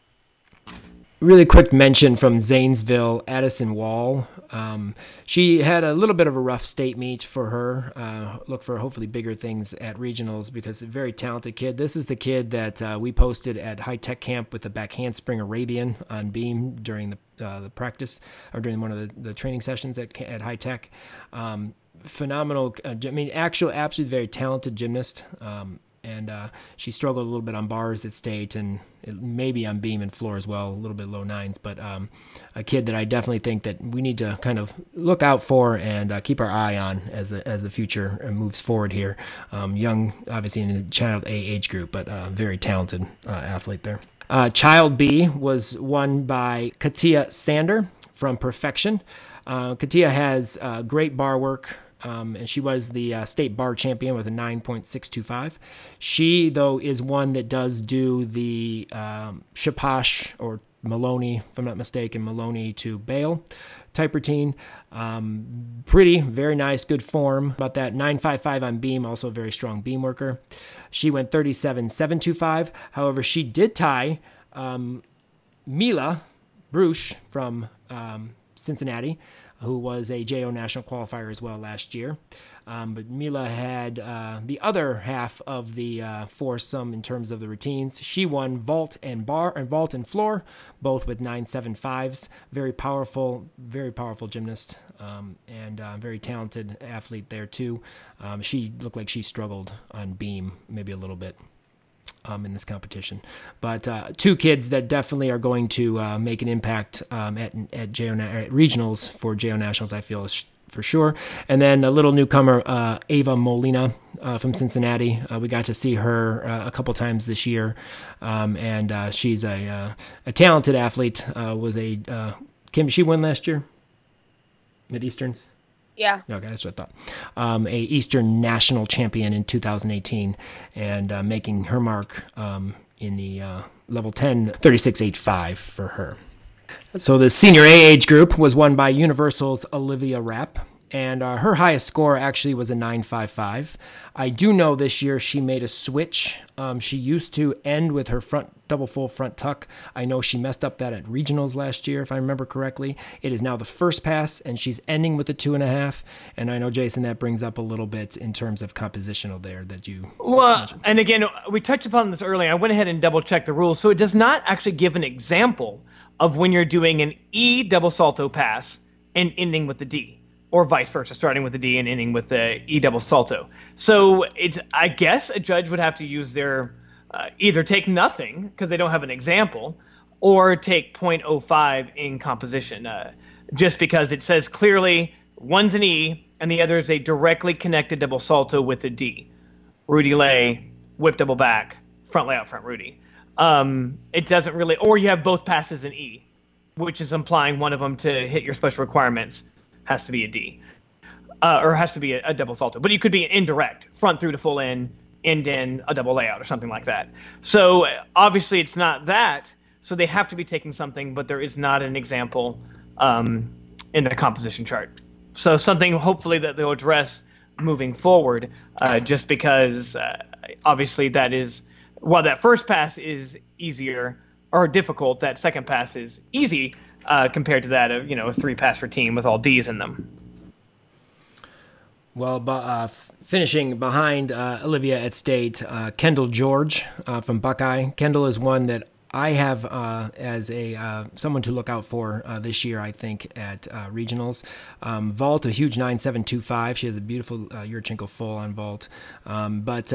Speaker 2: Really quick mention from Zanesville, Addison Wall. Um, she had a little bit of a rough state meet for her. Uh, look for hopefully bigger things at regionals because a very talented kid. This is the kid that uh, we posted at high tech camp with the back handspring Arabian on beam during the uh, the practice or during one of the, the training sessions at at high tech. Um, phenomenal. Uh, I mean, actual, absolutely very talented gymnast. Um, and uh, she struggled a little bit on bars at state and it, maybe on beam and floor as well, a little bit low nines. But um, a kid that I definitely think that we need to kind of look out for and uh, keep our eye on as the as the future uh, moves forward here. Um, young, obviously in the child A age group, but uh, very talented uh, athlete there. Child B was won by Katia Sander from Perfection. Uh, Katia has uh, great bar work. Um, and she was the uh, state bar champion with a 9.625. She, though, is one that does do the um, or Maloney, if I'm not mistaken, Maloney to Bale type routine. Um, pretty, very nice, good form. About that 955 on beam, also a very strong beam worker. She went 37.725. However, she did tie um, Mila Bruch from um, Cincinnati, who was a JO national qualifier as well last year. Um, but Mila had uh, the other half of the uh, foursome in terms of the routines. She won vault and bar and vault and floor, both with nine seven fives. Very powerful, very powerful gymnast, um, and uh, very talented athlete there too. Um, she looked like she struggled on beam maybe a little bit um, in this competition. But uh, two kids that definitely are going to uh, make an impact um, at at, JO, at regionals for JO Nationals. I feel for sure. And then a little newcomer, uh, Ava Molina uh, from Cincinnati. Uh, we got to see her uh, a couple times this year, um, and uh, she's a uh, a talented athlete. Was a Kim? She win last year? Mid Easterns.
Speaker 5: Yeah.
Speaker 2: Okay, that's what I thought. Um, a Eastern national champion in 2018, and uh, making her mark um, in the uh, level 10 36.85 for her. So the senior A age group was won by Universal's Olivia Rapp, and uh, her highest score actually was a 955. I do know this year she made a switch. Um, she used to end with her front double full front tuck. I know she messed up that at regionals last year, if I remember correctly. It is now the first pass, and she's ending with a two and a half. And I know Jason, that brings up a little bit in terms of compositional there that you.
Speaker 1: Well, and again, we touched upon this earlier. I went ahead and double checked the rules, so it does not actually give an example of when you're doing an E double salto pass and ending with the D, or vice versa, starting with the D and ending with the E double salto. So it's, I guess, a judge would have to use their uh, either take nothing because they don't have an example, or take 0.05 in composition, uh, just because it says clearly one's an E and the other is a directly connected double salto with a D. Rudy lay, whip double back, front layout front Rudy. Um, it doesn't really, or you have both passes in E, which is implying one of them to hit your special requirements has to be a D, uh, or has to be a, a double salto. But you could be an indirect, front through to full in, end in a double layout or something like that. So obviously it's not that. So they have to be taking something, but there is not an example um, in the composition chart. So something hopefully that they'll address moving forward, uh, just because uh, obviously that is while that first pass is easier or difficult, that second pass is easy uh, compared to that of you know a three pass routine with all D's in them.
Speaker 2: Well, uh, finishing behind uh, Olivia at state, uh, Kendall George uh, from Buckeye. Kendall is one that I have uh, as a uh, someone to look out for uh, this year. I think at uh, regionals, um, vault a huge nine seven two five. She has a beautiful uh, Yurchenko full on vault, um, but.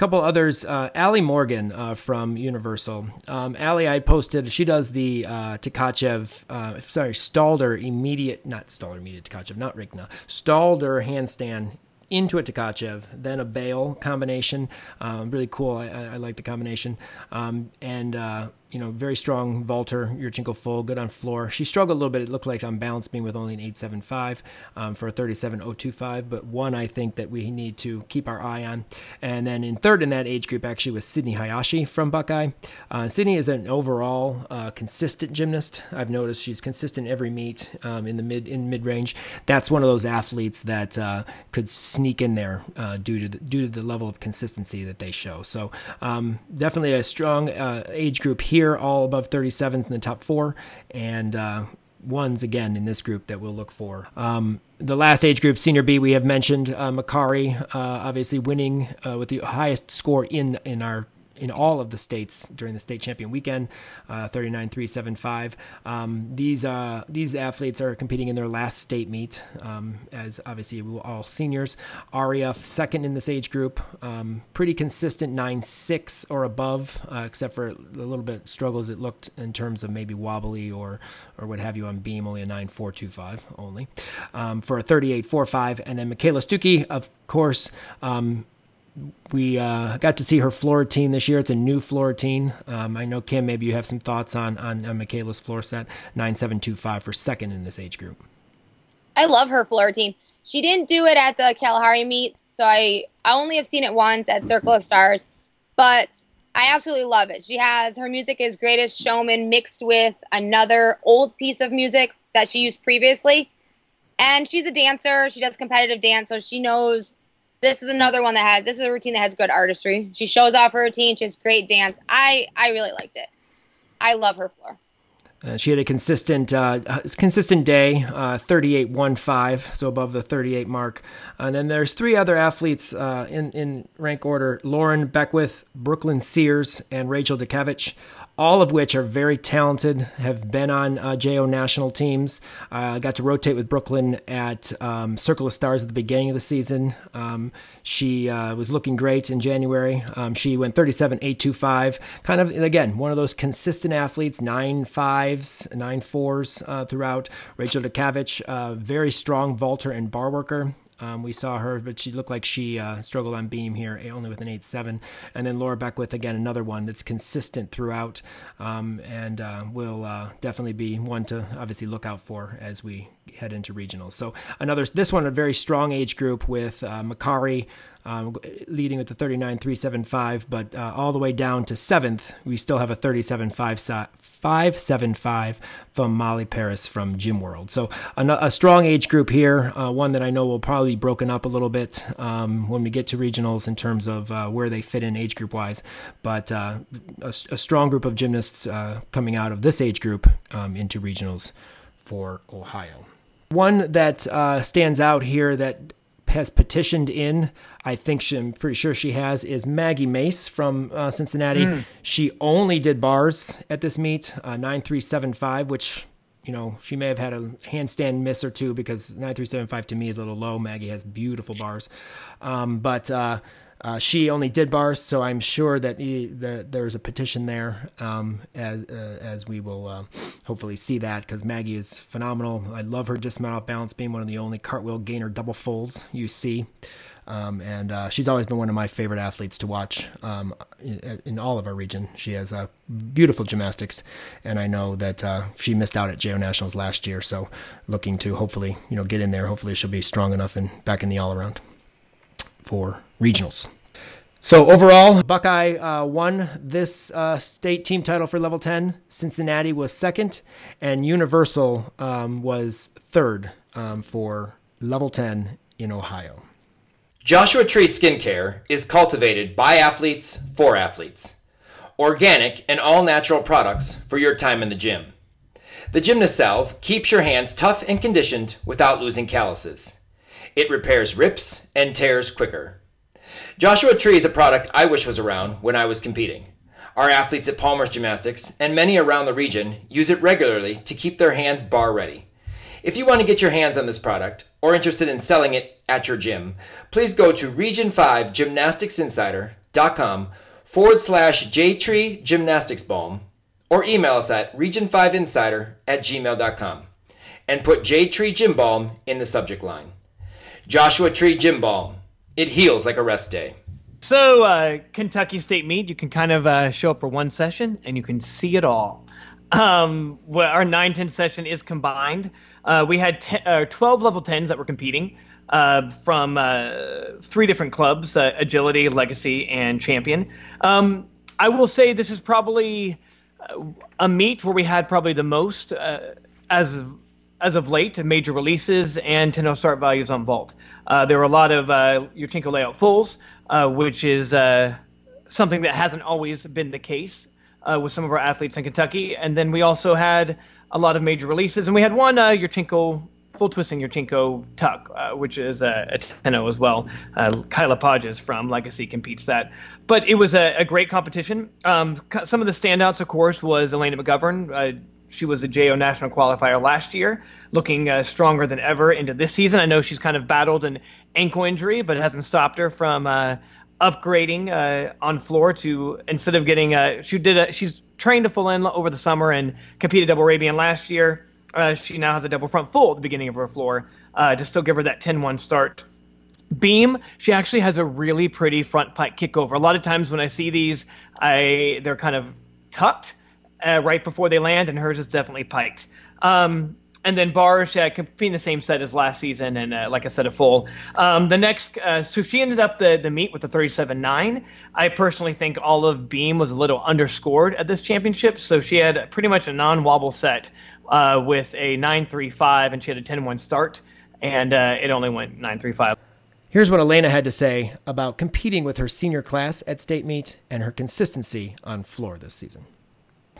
Speaker 2: Couple others. Uh, Allie Morgan uh, from Universal. Um, Allie, I posted. She does the uh, Tkachev. Uh, sorry, Stalder immediate, not Stalder immediate Tkachev, not Ricna. Stalder handstand into a Tkachev, then a bail combination. Um, really cool. I, I, I, like the combination. Um, and uh, you know, very strong vaulter, Yurchenko full, good on floor. She struggled a little bit. It looked like on balance beam with only an 8.75 um, for a 37.025, but one I think that we need to keep our eye on. And then in third in that age group actually was Sydney Hayashi from Buckeye. Uh, Sydney is an overall uh, consistent gymnast. I've noticed she's consistent every meet um, in the mid in mid range. That's one of those athletes that uh, could sneak in there uh, due to the, due to the level of consistency that they show. So um, definitely a strong uh, age group here here, all above 37th in the top four, and uh, ones again in this group that we'll look for. Um, the last age group, senior B, we have mentioned uh, Makari, uh, obviously winning uh, with the highest score in in our in all of the states during the state champion weekend, uh, 39.375. Um, these uh, these athletes are competing in their last state meet, um, as obviously all seniors. Aria second in this age group, um, pretty consistent 9.6 or above, uh, except for a little bit struggles it looked in terms of maybe wobbly or or what have you on beam, only a 9.425 only um, for a 38.45, and then Michaela Stuckey, of course. Um, we uh, got to see her floor this year. It's a new floor. Um, I know Kim, maybe you have some thoughts on on, on Michaela's floor set nine seven two five for second in this age group.
Speaker 5: I love her floor. She didn't do it at the Kalahari meet, so I I only have seen it once at Circle of Stars, but I absolutely love it. She has her music is Greatest Showman mixed with another old piece of music that she used previously. And she's a dancer. She does competitive dance, so she knows this is another one that has this is a routine that has good artistry. She shows off her routine. She has great dance. I I really liked it. I love her floor.
Speaker 2: Uh, she had a consistent, uh, consistent day, uh, 38.15, so above the 38 mark. And then there's three other athletes uh, in in rank order: Lauren Beckwith, Brooklyn Sears, and Rachel Dukavich all of which are very talented, have been on uh, JO national teams. I uh, got to rotate with Brooklyn at um, Circle of Stars at the beginning of the season. Um, she uh, was looking great in January. Um, she went 37.825, kind of, again, one of those consistent athletes, nine fives, nine fours uh, throughout. Rachel Dukavich, uh, very strong vaulter and bar worker. Um, we saw her, but she looked like she uh, struggled on beam here, only with an eight seven. And then Laura Beckwith, again, another one that's consistent throughout um, and uh, will uh, definitely be one to obviously look out for as we head into regionals. So another, this one, a very strong age group with uh, Makari, um, leading with the 39.375, but uh, all the way down to seventh, we still have a 37.575 from Molly Paris from Gym World. So a, a strong age group here, uh, one that I know will probably be broken up a little bit um, when we get to regionals in terms of uh, where they fit in age group wise, but uh, a, a, strong group of gymnasts uh, coming out of this age group um, into regionals for Ohio. One that uh, stands out here that has petitioned in. I think she, I'm pretty sure she has is Maggie Mace from uh, Cincinnati. Mm. She only did bars at this meet, uh, nine three seven five, which you know she may have had a handstand miss or two because nine three seven five to me is a little low. Maggie has beautiful bars, um, but. Uh, uh, she only did bars, so I'm sure that, he, that there's a petition there um, as uh, as we will uh, hopefully see that because Maggie is phenomenal. I love her dismount off balance being one of the only cartwheel gainer double folds you see. Um, and uh, she's always been one of my favorite athletes to watch um, in, in, all of our region. She has uh, beautiful gymnastics, and I know that uh, she missed out at JO Nationals last year. So, looking to hopefully you know get in there. Hopefully, she'll be strong enough and back in the all around for regionals. So overall, Buckeye uh, won this uh, state team title for level 10. Cincinnati was second, and Universal um, was third um, for level 10 in Ohio.
Speaker 6: Joshua Tree Skincare is cultivated by athletes for athletes. Organic and all natural products for your time in the gym. The Gymnast Salve keeps your hands tough and conditioned without losing calluses. It repairs rips and tears quicker. Joshua Tree is a product I wish was around when I was competing. Our athletes at Palmer's Gymnastics and many around the region use it regularly to keep their hands bar ready. If you want to get your hands on this product or interested in selling it at your gym, please go to region5gymnasticsinsider.com forward slash jtree gymnastics balm or email us at region5insider at gmail.com and put J-Tree Gym Balm in the subject line. Joshua Tree Gym Balm. It heals like a rest day.
Speaker 1: So, uh, Kentucky State meet, you can kind of uh, show up for one session and you can see it all. Um, well, our 9 10 session is combined. Uh, we had uh, 12 level 10s that were competing uh, from uh, three different clubs Agility, Legacy, and Champion. Um, I will say this is probably a meet where we had probably the most as as of late major releases and 10 start values on Vault. there were a lot of uh, Yurchenko layout fulls uh, which is uh, something that hasn't always been the case uh, with some of our athletes in Kentucky. And then we also had a lot of major releases, and we had one uh, Yurchenko full twisting Yurchenko tuck, uh, which is a, a tenno as well. Uh, Kyla Podges from Legacy competes that, but it was a, a great competition. Um, some of the standouts, of course, was Elena McGovern. She was a JO national qualifier last year, looking uh, stronger than ever into this season. I know she's kind of battled an ankle injury, but it hasn't stopped her from uh, upgrading uh, on floor to instead of getting uh, she did a, she's trained a full in over the summer and competed double Arabian last year. Uh, she now has a double front full at the beginning of her floor uh, to still give her that 10-1 start. Beam, she actually has a really pretty front pike kickover. A lot of times when I see these, I they're kind of tucked uh, right before they land, and hers is definitely piked. Um, and then bars uh, competing the same set as last season, and uh, like I said, a full. Um, the next, uh, so she ended up the the meet with a 37.9. I personally think Olive Beam was a little underscored at this championship, so she had pretty much a non-wobble set uh, with a 9.35, and she had a 10-1 start, and uh, it only went 9.35.
Speaker 2: Here's what Elena had to say about competing with her senior class at state meet and her consistency on floor this season.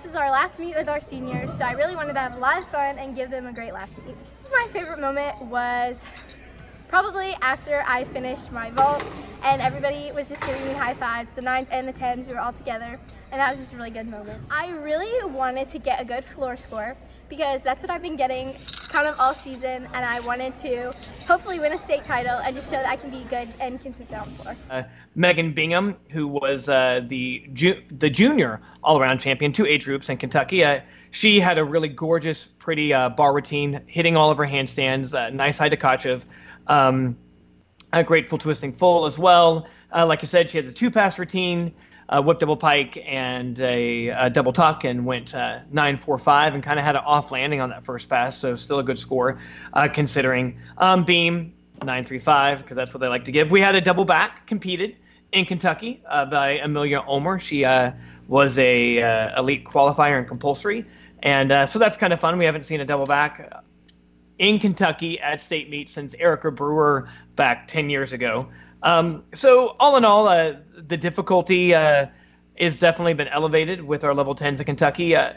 Speaker 7: This is our last meet with our seniors, so I really wanted to have a lot of fun and give them a great last meet. My favorite moment was probably after I finished my vault and everybody was just giving me high fives, the nines and the tens, we were all together, and that was just a really good moment. I really wanted to get a good floor score because that's what I've been getting kind of all season, and I wanted to hopefully win a state title and just show that I can be good and consistent on floor.
Speaker 1: Uh, Megan Bingham, who was uh, the ju- the junior all-around champion, two age groups in Kentucky, uh, she had a really gorgeous, pretty uh, bar routine, hitting all of her handstands, uh, nice high Tkachev. Um, a grateful twisting full as well. Uh, like you said, she has a two pass routine, a whip double pike, and a, a double tuck, and went uh, nine four five, and kind of had an off landing on that first pass. So still a good score uh, considering. Um, beam nine three five because that's what they like to give. We had a double back competed in Kentucky uh, by Amelia Omer. She was a elite qualifier in compulsory, and so that's kind of fun. We haven't seen a double back in Kentucky at state meet since Erica Brewer back 10 years ago. Um, so, all in all, uh, the difficulty uh, is definitely been elevated with our level 10s in Kentucky. Uh,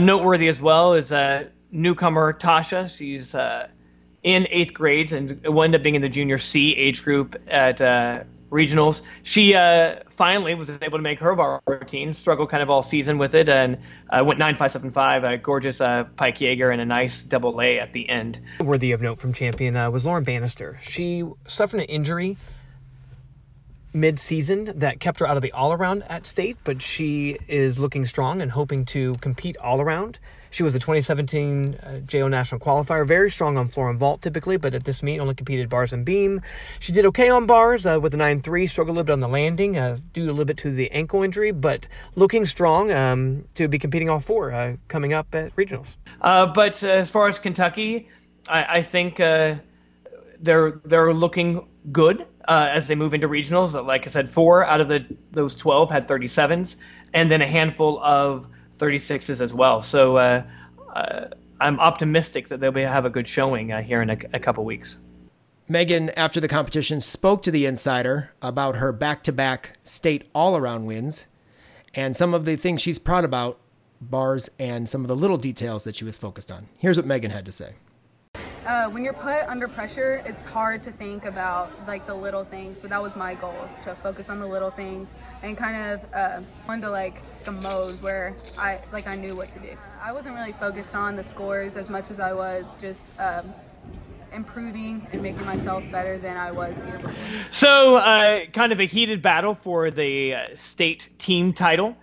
Speaker 1: noteworthy as well is uh, newcomer Tasha. She's uh, in eighth grade and will end up being in the junior C age group at uh, regionals. She uh, finally was able to make her bar routine. Struggled kind of all season with it, and uh, went nine five seven five. A gorgeous uh, pike Jaeger and a nice double lay at the end.
Speaker 8: Worthy of note from champion uh, was Lauren Bannister. She suffered an injury mid-season that kept her out of the all-around at state, but she is looking strong and hoping to compete all-around. She was a 2017 uh, JO National qualifier, very strong on floor and vault typically, but at this meet only competed bars and beam. She did okay on bars uh, with a 9-3, struggled a little bit on the landing uh, due a little bit to the ankle injury, but looking strong um, to be competing all four uh, coming up at regionals.
Speaker 1: Uh, but as far as Kentucky, I, I think uh, they're they're looking good uh, as they move into regionals. Like I said, four out of the those 12 had 37s, and then a handful of 36s as well. So uh, uh, I'm optimistic that they'll be, have a good showing uh, here in a, a couple weeks.
Speaker 2: Megan, after the competition, spoke to the Insider about her back to back state all around wins and some of the things she's proud about, bars, and some of the little details that she was focused on. Here's what Megan had to say.
Speaker 9: Uh, when you're put under pressure, it's hard to think about like the little things. But that was my goal, is to focus on the little things and kind of uh, into like the mode where I like I knew what to do. I wasn't really focused on the scores as much as I was just um, improving and making myself better than I was the year before.
Speaker 1: So, uh, kind of a heated battle for the uh, state team title.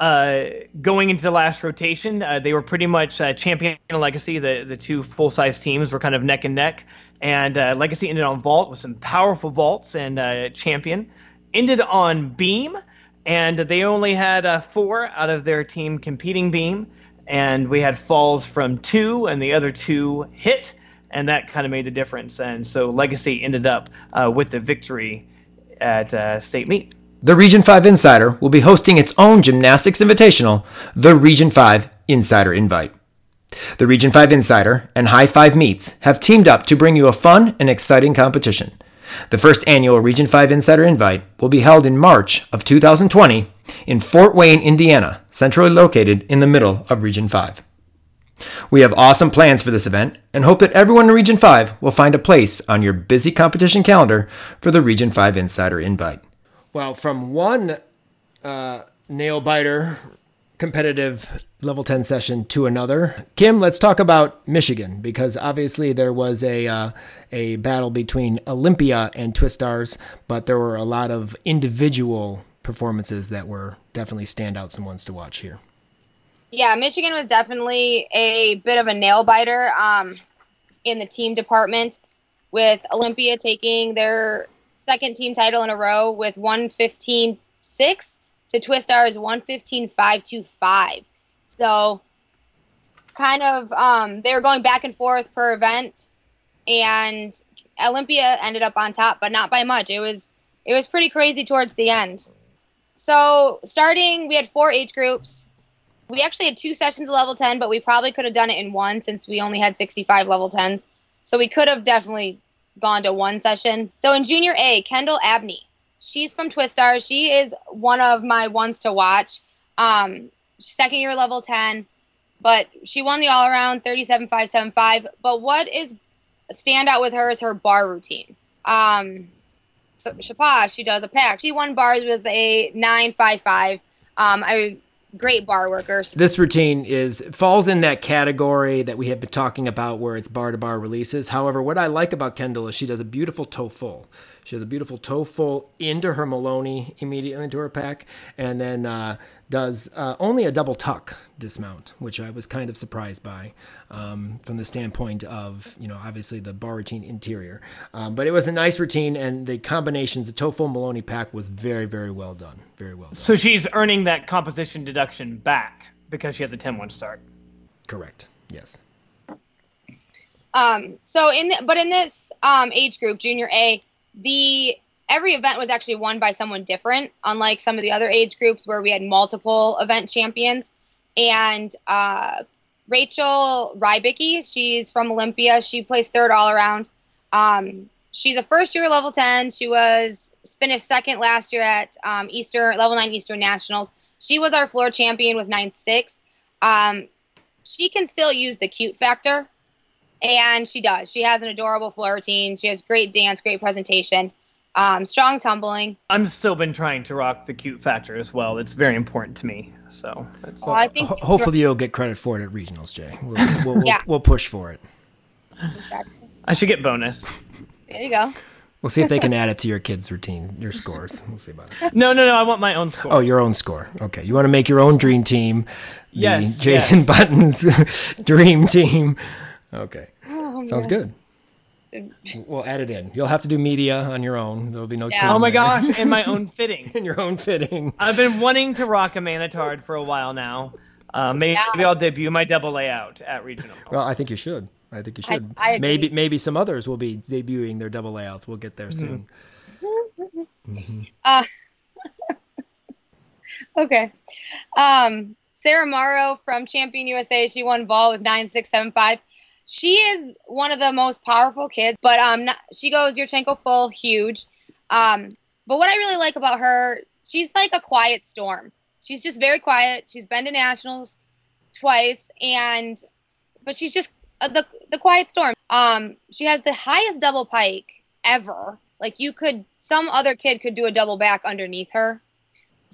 Speaker 1: Uh, going into the last rotation, uh, they were pretty much uh, champion and legacy. The the two full size teams were kind of neck and neck, and legacy ended on vault with some powerful vaults, and champion ended on beam, and they only had four out of their team competing beam, and we had falls from two, and the other two hit, and that kind of made the difference, and so legacy ended up uh, with the victory at uh, state meet.
Speaker 2: The Region 5 Insider will be hosting its own gymnastics invitational, the Region 5 Insider Invite. The Region 5 Insider and High 5 Meets have teamed up to bring you a fun and exciting competition. The first annual Region 5 Insider Invite will be held in March of 2020 in Fort Wayne, Indiana, centrally located in the middle of Region 5. We have awesome plans for this event and hope that everyone in Region 5 will find a place on your busy competition calendar for the Region 5 Insider Invite. Well, from one uh, nail biter competitive level 10 session to another. Kim, let's talk about Michigan because obviously there was a uh, a battle between Olympia and Twistars, but there were a lot of individual performances that were definitely standouts and ones to watch here.
Speaker 5: Yeah, Michigan was definitely a bit of a nail biter um, in the team department, with Olympia taking their second team title in a row with 115 6 to Twistars 115 5 to 5. So, kind of, um, they were going back and forth per event, and Olympia ended up on top, but not by much. It was it was pretty crazy towards the end. So, starting, we had four age groups. We actually had two sessions of level 10, but we probably could have done it in one since we only had 65 level 10s. So we could have definitely gone to one session. So in junior A, Kendall Abney. She's from Twistar. She is one of my ones to watch. Um, second year level 10, but she won the all around 37 5 7 5. But what is stand out with her is her bar routine. Um, so Shaposh, she does a pack. She won bars with a 9 5 5. Um, I great bar workers.
Speaker 2: This routine is falls in that category that we have been talking about where it's bar to bar releases. However, what I like about Kendall is she does a beautiful toe full. She has a beautiful toe full into her Maloney immediately into her pack, and then uh, does uh, only a double tuck dismount, which I was kind of surprised by um, from the standpoint of, you know, obviously the bar routine interior. Um, but it was a nice routine, and the combinations, the toe full Maloney pack was very, very well done. Very well done.
Speaker 1: So she's earning that composition deduction back because she has a 10 1 start.
Speaker 2: Correct. Yes.
Speaker 5: Um, so in the, but in this um, age group, junior A, the every event was actually won by someone different, unlike some of the other age groups where we had multiple event champions. And uh, Rachel Rybicki, she's from Olympia. She placed third all around. Um, she's a first year level 10. She was finished second last year at um, Easter level 9 Eastern Nationals. She was our floor champion with 9 6. Um, she can still use the cute factor, and she does. She has an adorable floor routine. She has great dance, great presentation, um, strong tumbling.
Speaker 1: I'm still been trying to rock the cute factor as well. It's very important to me. So it's,
Speaker 5: Well, I think
Speaker 2: Ho- hopefully you'll get credit for it at regionals, Jay. We'll, we'll, we'll,
Speaker 5: Yeah.
Speaker 2: we'll push for it. Exactly.
Speaker 1: I should get bonus.
Speaker 5: there you go.
Speaker 2: We'll see if they can add it to your kids' routine, your scores. We'll see about it.
Speaker 1: No, no, no. I want my own score.
Speaker 2: Oh, your own score. Okay. You want to make your own dream team. The
Speaker 1: Yes,
Speaker 2: Jason
Speaker 1: yes.
Speaker 2: Buttons dream team. Okay.
Speaker 5: Oh,
Speaker 2: Sounds good. We'll add it in. You'll have to do media on your own. There'll be no
Speaker 5: Yeah.
Speaker 2: team
Speaker 1: Oh my
Speaker 2: there.
Speaker 1: gosh, In my own fitting.
Speaker 2: in your own fitting.
Speaker 1: I've been wanting to rock a Manitard for a while now. Uh, maybe
Speaker 5: Yes.
Speaker 1: I'll debut my double layout at regional.
Speaker 2: Well, I think you should. I think you should.
Speaker 5: I agree.
Speaker 2: maybe maybe some others will be debuting their double layouts. We'll get there
Speaker 1: Mm-hmm.
Speaker 2: soon.
Speaker 5: Uh, okay. Um, Sarah Morrow from Champion USA. She won ball with nine six seven five. She is one of the most powerful kids, but um, not, she goes Yurchenko full huge. Um, but what I really like about her, she's like a quiet storm. She's just very quiet. She's been to nationals twice, and but she's just uh, the the Quiet Storm. Um, she has the highest double pike ever. Like you could, some other kid could do a double back underneath her.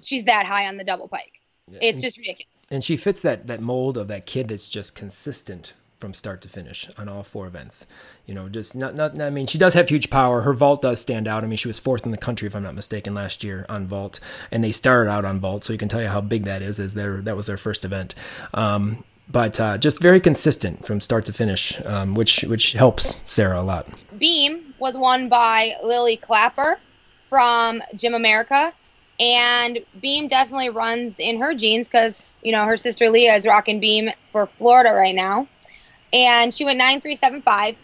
Speaker 5: She's that high on the double pike. It's just ridiculous.
Speaker 2: And she fits that that mold of that kid that's just consistent from start to finish on all four events. You know, just not not. I mean, she does have huge power. Her vault does stand out. I mean, she was fourth in the country if I'm not mistaken last year on vault, and they started out on vault, so you can tell you how big that is. As their that was their first event. Um, but uh, just very consistent from start to finish, um, which which helps Sarah a lot.
Speaker 5: Beam was won by Lily Clapper from Gym America. And Beam definitely runs in her genes because, you know, her sister Leah is rocking Beam for Florida right now. And she went 9375.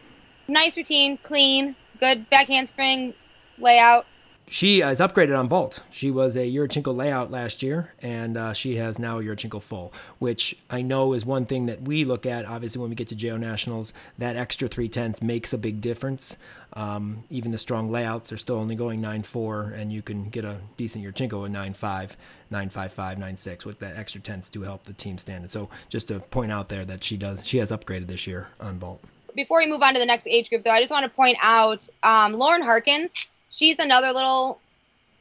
Speaker 5: Nice routine, clean, good back handspring layout.
Speaker 2: She is upgraded on Vault. She was a Yurchenko layout last year, and uh, she has now a Yurchenko full, which I know is one thing that we look at. Obviously, when we get to JO Nationals, that extra three tenths makes a big difference. Um, even the strong layouts are still only going 9.4, and you can get a decent Yurchenko at 9.5, 9.55, 9.6 with that extra tenths to help the team standard. So just to point out there that she does, she has upgraded this year on Vault.
Speaker 5: Before we move on to the next age group, though, I just want to point out um, Lauren Harkins. She's another little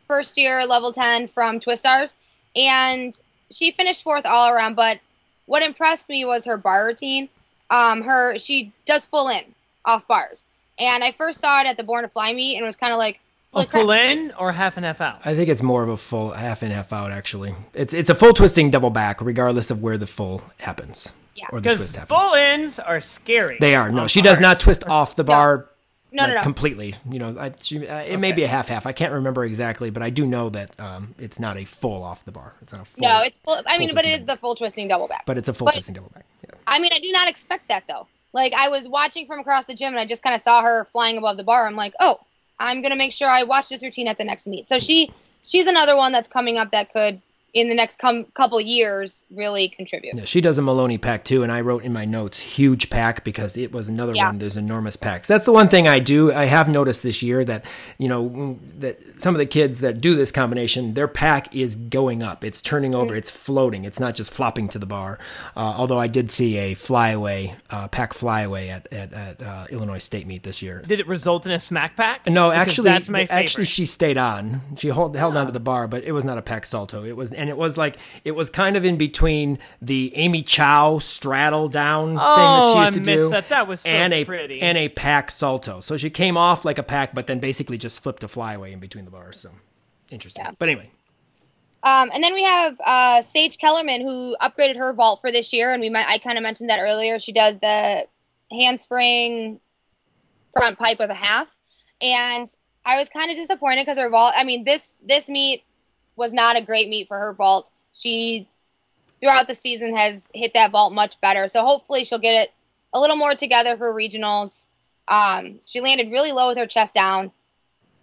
Speaker 5: first year level 10 from Twistars, and she finished fourth all around. But what impressed me was her bar routine. Um, her she does full in off bars, and I first saw it at the Born to Fly meet, and it was kind of like
Speaker 1: A
Speaker 5: holy crap.
Speaker 1: full in or half and half out?
Speaker 2: I think it's more of a full half and half out. Actually, it's it's a full twisting double back, regardless of where the full happens
Speaker 5: Yeah.
Speaker 2: or the twist happens.
Speaker 1: full ins are scary.
Speaker 2: They are no.
Speaker 1: on
Speaker 2: She does not twist off the bar.
Speaker 5: No, no,
Speaker 2: like,
Speaker 5: no.
Speaker 2: completely. You know, I, she, uh, it may be a half half. I can't remember exactly, but I do know that um, it's not a full off the bar. It's not a full.
Speaker 5: No, it's full. I mean,
Speaker 2: full
Speaker 5: but it is
Speaker 2: twisting
Speaker 5: is the full twisting double back.
Speaker 2: But it's a full
Speaker 5: but-
Speaker 2: twisting double back. Yeah.
Speaker 5: I mean, I do not expect that though. Like I was watching from across the gym and I just kind of saw her flying above the bar. I'm like, oh, I'm gonna make sure I watch this routine at the next meet. So she she's another one that's coming up that could in the next com- couple years really contribute.
Speaker 2: Yeah, she does a Maloney pack too, and I wrote in my notes huge pack because it was another
Speaker 5: Yeah.
Speaker 2: one. There's enormous packs. That's the one thing I do. I have noticed this year that you know that some of the kids that do this combination, their pack is going up. It's turning over. It's floating. It's not just flopping to the bar. Uh, although I did see a flyaway uh, pack flyaway at at, at uh, Illinois State meet this year.
Speaker 1: Did it result in a smack pack?
Speaker 2: No,
Speaker 1: Because
Speaker 2: actually,
Speaker 1: that's my
Speaker 2: actually, she stayed on. She hold, held on to the bar, but it was not a pack salto. It was, and it was like it was kind of in between the Amy Chow straddle down thing that
Speaker 1: Oh,
Speaker 2: she
Speaker 1: I
Speaker 2: used to
Speaker 1: missed
Speaker 2: do,
Speaker 1: that. That was so
Speaker 2: and a
Speaker 1: pretty.
Speaker 2: and a pack salto. So she came off like a pack, but then basically just flipped a flyaway in between the bars. So interesting. But anyway,
Speaker 5: Um, and then we have uh, Sage Kellerman who upgraded her vault for this year, and we might I kind of mentioned that earlier. She does the handspring front pike with a half, and I was kind of disappointed because her vault. I mean this this meet was not a great meet for her vault. She throughout the season has hit that vault much better, so hopefully she'll get it a little more together for regionals. Um, she landed really low with her chest down.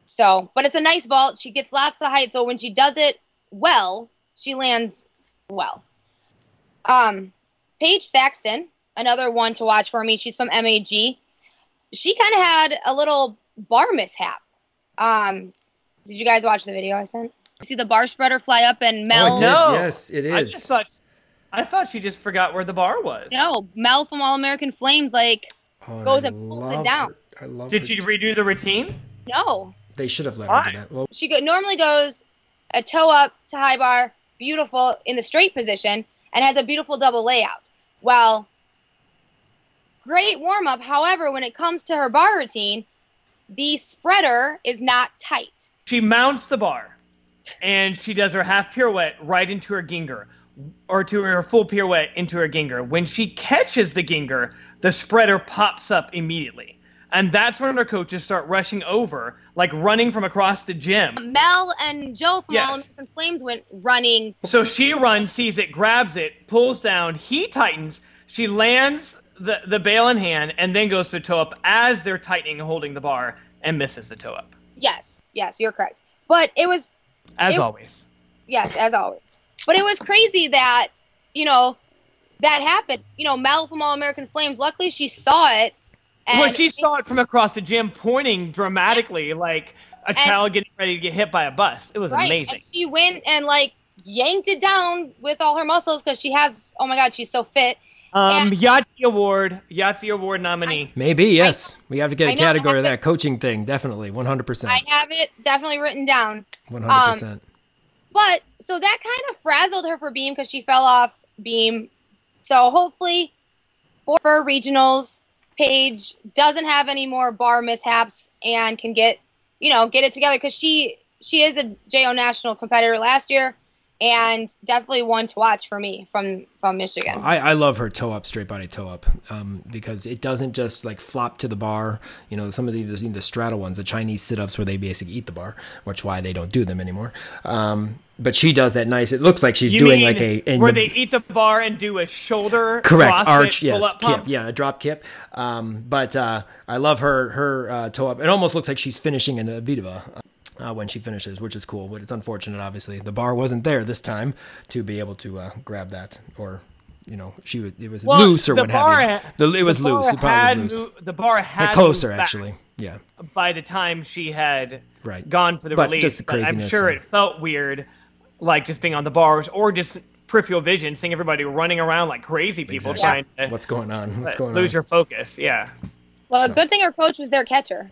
Speaker 5: So, but it's a nice vault. She gets lots of height. So when she does it well, she lands well. Um, Paige Saxton, another one to watch for me. She's from MAG. She kind of had a little bar mishap. Um, did you guys watch the video I sent? You see the bar spreader fly up and oh, Mel?
Speaker 2: did.
Speaker 1: no,
Speaker 2: Yes, it is.
Speaker 1: I
Speaker 2: is.
Speaker 1: just thought, I thought she just forgot where the bar was.
Speaker 5: No, Mel from All American Flames. Like,
Speaker 2: Oh,
Speaker 5: goes
Speaker 2: I
Speaker 5: and pulls it down.
Speaker 2: her. I love.
Speaker 1: Did
Speaker 2: her.
Speaker 1: she redo the routine?
Speaker 5: no,
Speaker 2: They should have let her do that. Well,
Speaker 5: she go- normally goes a toe up to high bar, beautiful in the straight position, and has a beautiful double layout. Well, great warm up. However, when it comes to her bar routine, the spreader is not tight.
Speaker 1: She mounts the bar, and she does her half pirouette right into her Gienger, or to her full pirouette into her Gienger. When she catches the Gienger, the spreader pops up immediately. And that's when her coaches start rushing over, like running from across the gym.
Speaker 5: Mel and Joe from
Speaker 1: Yes.
Speaker 5: All Flames went running.
Speaker 1: So she runs, sees it, grabs it, pulls down. He tightens. She lands the, the bail in hand and then goes to toe up as they're tightening and holding the bar and misses the toe up.
Speaker 5: Yes, yes, you're correct. But it was
Speaker 1: As
Speaker 5: It-
Speaker 1: always.
Speaker 5: Yes, as always. But it was crazy that, you know, that happened. You know, Mel from All American Flames, luckily she saw it. And
Speaker 1: well, she saw it from across the gym, pointing dramatically like a child getting ready to get hit by a bus. It was
Speaker 5: right,
Speaker 1: amazing.
Speaker 5: And she went and, like, yanked it down with all her muscles because she has, oh my God, she's so fit.
Speaker 1: Um,
Speaker 5: And-
Speaker 1: Yahtzee Award, Yahtzee Award nominee.
Speaker 2: Maybe yes. We have to get a
Speaker 5: know,
Speaker 2: category of
Speaker 5: I-
Speaker 2: that coaching thing. Definitely, one hundred percent,
Speaker 5: I have it definitely written down.
Speaker 2: one hundred percent.
Speaker 5: But so that kind of frazzled her for beam because she fell off beam. So hopefully for, for regionals, Paige doesn't have any more bar mishaps and can get, you know, get it together because she she is a JO national competitor last year and definitely one to watch for me from from Michigan.
Speaker 2: I, I love her toe up, straight body toe up, um, because it doesn't just like flop to the bar. You know, some of these the straddle ones, the Chinese sit ups where they basically eat the bar, which why they don't do them anymore. Um, but she does that nice. It looks like she's
Speaker 1: You
Speaker 2: doing
Speaker 1: mean
Speaker 2: like a in
Speaker 1: where
Speaker 2: the-
Speaker 1: they eat the bar and do a shoulder
Speaker 2: correct arch yes
Speaker 1: pull-up
Speaker 2: kip yeah a drop kip um, but uh, i love her her uh, toe up it almost looks like she's finishing in a Vitava uh, when she finishes which is cool but it's unfortunate obviously the bar wasn't there this time to be able to uh, grab that or you know she was it was
Speaker 1: Well,
Speaker 2: loose or what
Speaker 1: bar
Speaker 2: have you
Speaker 1: ha-
Speaker 2: the, it was
Speaker 1: the bar
Speaker 2: loose it
Speaker 1: had
Speaker 2: probably was loose
Speaker 1: mo- the bar had
Speaker 2: Had closer
Speaker 1: moved back
Speaker 2: actually yeah
Speaker 1: by the time she had
Speaker 2: Right.
Speaker 1: gone for the
Speaker 2: But
Speaker 1: release.
Speaker 2: just the
Speaker 1: but I'm sure
Speaker 2: and-
Speaker 1: it felt weird, like just being on the bars or just peripheral vision, seeing everybody running around like crazy people
Speaker 2: Exactly.
Speaker 1: trying to
Speaker 2: what's going on what's going
Speaker 1: lose
Speaker 2: on
Speaker 1: your focus. Yeah.
Speaker 5: Well, a good thing her coach was their catcher.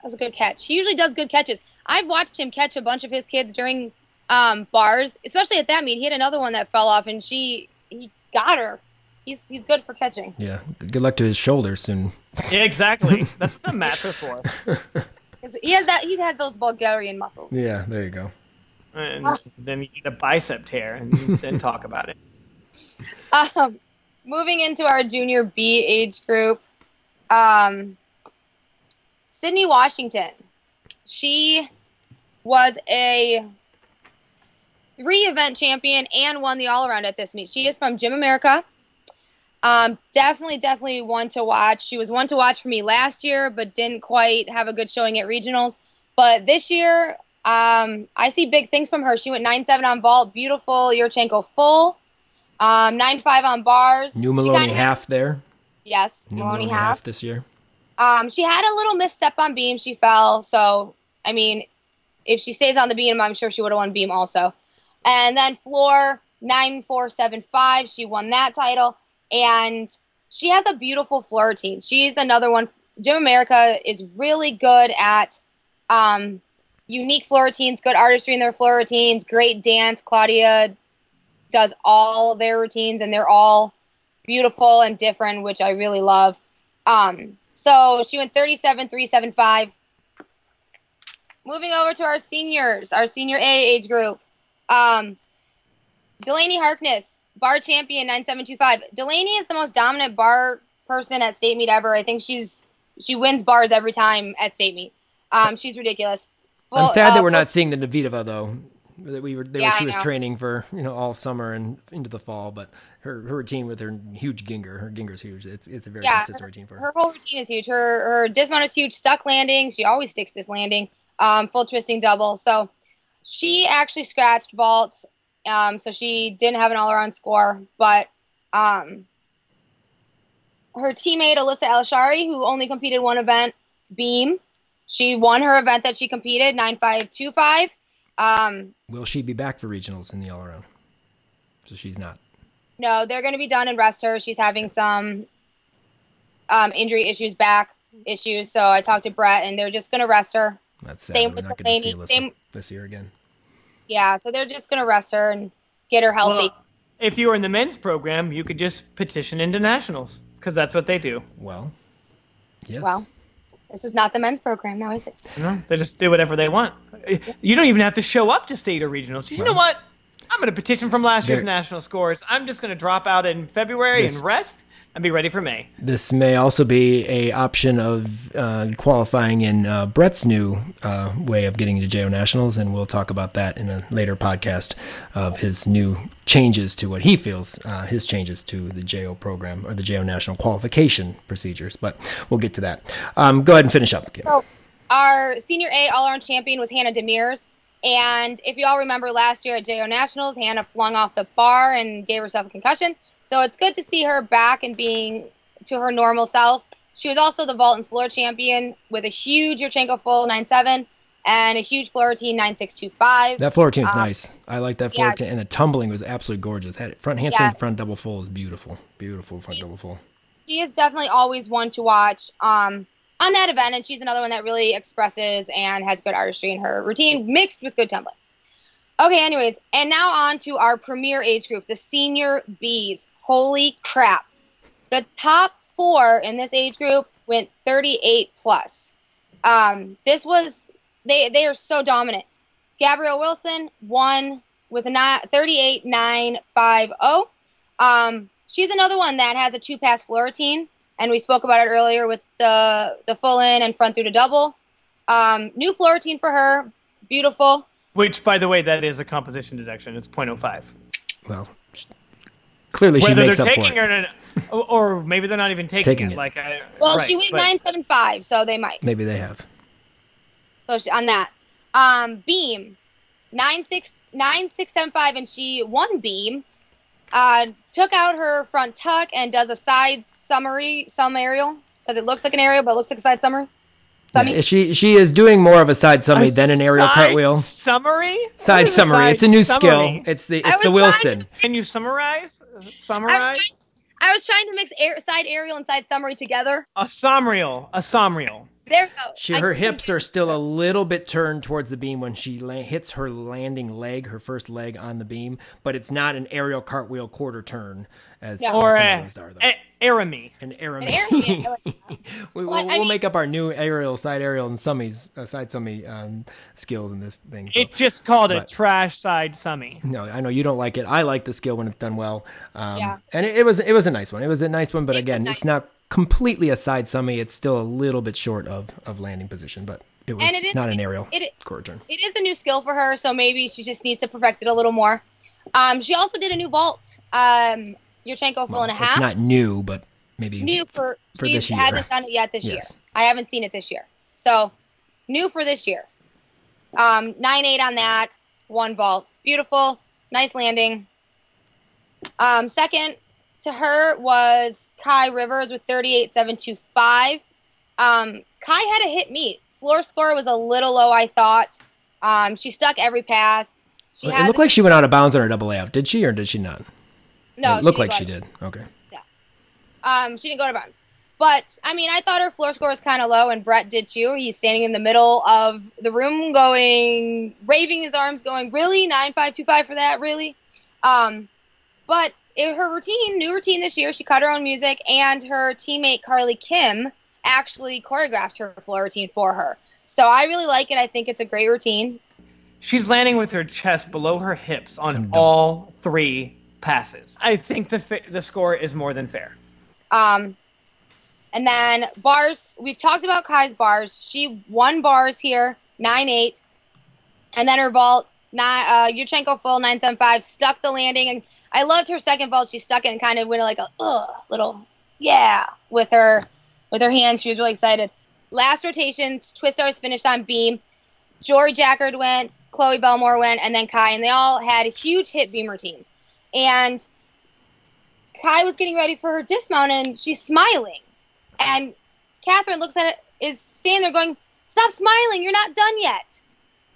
Speaker 5: That was a good catch. He usually does good catches. I've watched him catch a bunch of his kids during um, bars, especially at that meet. He had another one that fell off, and she he got her. He's he's good for catching.
Speaker 2: yeah good luck to his shoulders soon
Speaker 1: Yeah, exactly. That's what the mats are for.
Speaker 5: 'Cause He has that. He has those Bulgarian muscles.
Speaker 2: yeah there you go
Speaker 1: And then you get a bicep tear and then talk about it.
Speaker 5: Um, moving into our junior B age group, um, Sydney Washington. She was a three event champion and won the all around at this meet. She is from Gym America. Um, definitely, definitely one to watch. She was one to watch for me last year, but didn't quite have a good showing at regionals. But this year, um, I see big things from her. She went 9 7 on vault, beautiful Yurchenko full, um, 9 5 on bars.
Speaker 2: new maloney half there
Speaker 5: Yes,
Speaker 2: new
Speaker 5: Maloney
Speaker 2: maloney
Speaker 5: half.
Speaker 2: this year
Speaker 5: Um, she had a little misstep on beam. She fell. So, I mean, if she stays on the beam, I'm sure she would have won beam also. And then floor nine four seven five. She won that title, and she has a beautiful floor routine. She's another one. Gym America is really good at um, unique floor routines, good artistry in their floor routines, great dance. Claudia does all their routines, and they're all beautiful and different, which I really love. Um, so she went 37 375. Moving over to our seniors, our senior A age group. Um, Delaney Harkness, bar champion 9725. Delaney is the most dominant bar person at state meet ever. I think she's she wins bars every time at state meet. Um, she's ridiculous.
Speaker 2: I'm
Speaker 5: Full-
Speaker 2: sad that
Speaker 5: uh,
Speaker 2: we're
Speaker 5: full-
Speaker 2: not seeing the Navitova though. That we were there.
Speaker 5: Yeah,
Speaker 2: she
Speaker 5: I
Speaker 2: was training for you know all summer and into the fall, but her her routine with her huge Gienger, her Gienger's huge. It's it's a very
Speaker 5: Yeah,
Speaker 2: consistent routine for her.
Speaker 5: her whole routine is huge. Her her dismount is huge. Stuck landing. She always sticks this landing. Um, full twisting double. So she actually scratched vaults. Um, so she didn't have an all around score, but um, her teammate Alyssa Alshari, who only competed one event, beam, she won her event that she competed nine five two five. Um,
Speaker 2: Will she be back for regionals in the all around? So she's not.
Speaker 5: No, they're going to be done and rest her. She's having some um, injury issues, back issues. So I talked to Brett, and they're just going to rest her.
Speaker 2: That's sad.
Speaker 5: Same
Speaker 2: We're
Speaker 5: with
Speaker 2: not going to see
Speaker 5: Delaney,
Speaker 2: Alyssa
Speaker 5: same-
Speaker 2: this year again.
Speaker 5: Yeah, so they're just going to rest her and get her healthy.
Speaker 1: Well, if you were in the men's program, you could just petition into nationals because that's what they do.
Speaker 2: Well, yes.
Speaker 5: Well, this is not the men's program now, is it?
Speaker 1: You know, they just do whatever they want. You don't even have to show up to state or regionals. You know what? I'm going to petition from last year's national scores. I'm just going to drop out in February
Speaker 2: This-
Speaker 1: and rest and be ready for May.
Speaker 2: This may also be a option of uh, qualifying in uh, Brett's new uh, way of getting into JO Nationals, and we'll talk about that in a later podcast of his new changes to what he feels uh, his changes to the JO program or the JO National qualification procedures. But we'll get to that. Um, go ahead and finish up. Kim.
Speaker 5: So our senior A all around champion was Hannah Demirs. And if you all remember last year at JO Nationals, Hannah flung off the bar and gave herself a concussion. So it's good to see her back and being to her normal self. She was also the vault and floor champion with a huge Yurchenko full 9-7. and a huge floor routine 9625.
Speaker 2: That floor routine is
Speaker 5: Um,
Speaker 2: nice. I like that floor
Speaker 5: yeah,
Speaker 2: routine, and the tumbling was absolutely gorgeous. That front handspring,
Speaker 5: Yeah.
Speaker 2: front double full is beautiful. Beautiful front
Speaker 5: She's-
Speaker 2: double full.
Speaker 5: she is definitely always one to watch um, on that event, and she's another one that really expresses and has good artistry in her routine, mixed with good templates. Okay, anyways, and now on to our premier age group, the senior Bs. Holy crap! The top four in this age group went 38 plus. Um, this was they they are so dominant. Gabrielle Wilson won with a ni- 38 9 5 0. Um, she's another one that has a two pass floor routine, and we spoke about it earlier with the the full in and front through to double. Um, new floor routine for her, beautiful.
Speaker 1: Which, by the way, that is a composition deduction. It's 0.05.
Speaker 2: Well, sh- clearly she
Speaker 1: Whether
Speaker 2: makes
Speaker 1: they're
Speaker 2: up for
Speaker 1: taking
Speaker 2: it.
Speaker 1: it or, or maybe they're not even taking,
Speaker 2: Taking
Speaker 1: it.
Speaker 2: it.
Speaker 1: Like, I,
Speaker 5: Well,
Speaker 1: right,
Speaker 5: she weighed
Speaker 1: but-
Speaker 5: nine seven five, so they might.
Speaker 2: Maybe they have.
Speaker 5: So she, on that, um, beam, nine six nine six seven five, and she won beam. Uh, took out her front tuck and does a side summary, some aerial because it looks like an aerial, but it looks like a side summary.
Speaker 2: Yeah, she she is doing more of a side summary
Speaker 1: A
Speaker 2: than an aerial
Speaker 1: side
Speaker 2: cartwheel.
Speaker 1: Summary?
Speaker 2: Side summary.
Speaker 1: side
Speaker 2: It's a new
Speaker 1: summary?
Speaker 2: skill. It's the it's the
Speaker 5: was trying to-
Speaker 2: Wilson.
Speaker 1: Can you summarize?
Speaker 5: I was,
Speaker 1: Summarize?
Speaker 5: trying, I was trying to mix air, side aerial and side summary together.
Speaker 1: A somriel. A somriel.
Speaker 5: There we go.
Speaker 2: She her
Speaker 5: couldn't
Speaker 2: hips are still a little bit turned towards the beam when she la- hits her landing leg, her first leg on the beam, but it's not an aerial cartwheel quarter turn as,
Speaker 5: Yeah.
Speaker 2: as
Speaker 1: Or
Speaker 2: some
Speaker 1: a,
Speaker 2: of those are. Though.
Speaker 1: a Arami.
Speaker 2: An aerial.
Speaker 5: An aerial. I like that.
Speaker 2: we, will
Speaker 5: I
Speaker 2: we'll
Speaker 5: mean-
Speaker 2: make up our new aerial, side aerial, and summies, uh, side summy um, skills in this thing. so-
Speaker 1: It just called a trash side summy.
Speaker 2: No, I know you don't like it. I like the skill when it's done well. Um,
Speaker 5: Yeah.
Speaker 2: And it, it was it was a nice one. It was a nice one, but
Speaker 5: It
Speaker 2: again,
Speaker 5: nice.
Speaker 2: it's not completely a side summy. It's still a little bit short of, of landing position, but it was
Speaker 5: And it is-
Speaker 2: not an aerial
Speaker 5: it-
Speaker 2: quarter turn.
Speaker 5: It is a new skill for her, so maybe she just needs to perfect it a little more. Um, she also did a new vault. Um, Yurchenko full
Speaker 2: Well,
Speaker 5: and a half.
Speaker 2: it's not new, but maybe
Speaker 5: new for,
Speaker 2: for
Speaker 5: she
Speaker 2: this year.
Speaker 5: hasn't done it yet this year. I haven't seen it this year. So new for this year. Um, nine eight on that, one vault. Beautiful, nice landing. Um, second to her was Kai Rivers with 38.725. Um, Kai had a hit meet. Floor score was a little low, I thought. Um, she stuck every pass. She
Speaker 2: it looked like she went out of bounds on her double layout. Did she or did she not?
Speaker 5: no,
Speaker 2: it looked like she did. Okay.
Speaker 5: Um, she didn't go to bounds. But I mean, I thought her floor score was kind of low, and Brett did too. He's standing in the middle of the room, going, waving his arms, going, "Really, nine five two five for that? Really?" Um, but in her routine, new routine this year, she cut her own music, and her teammate Carly Kim actually choreographed her floor routine for her. So I really like it. I think it's a great routine.
Speaker 1: She's landing with her chest below her hips on all three passes. I think the fa- the score is more than fair.
Speaker 5: Um, and then bars, we've talked about Kai's bars. She won bars here, 9 8. And then her vault, nine, uh, Yurchenko full, 975, stuck the landing. And I loved her second vault. She stuck it and kind of went like a little, yeah, with her with her hands. She was really excited. Last rotation, Twistars finished on beam. Jory Jackard went, Chloe Belmore went, and then Kai. And they all had huge hit beam routines. And Kai was getting ready for her dismount and she's smiling. And Catherine looks at it, is standing there going, Stop smiling, you're not done yet.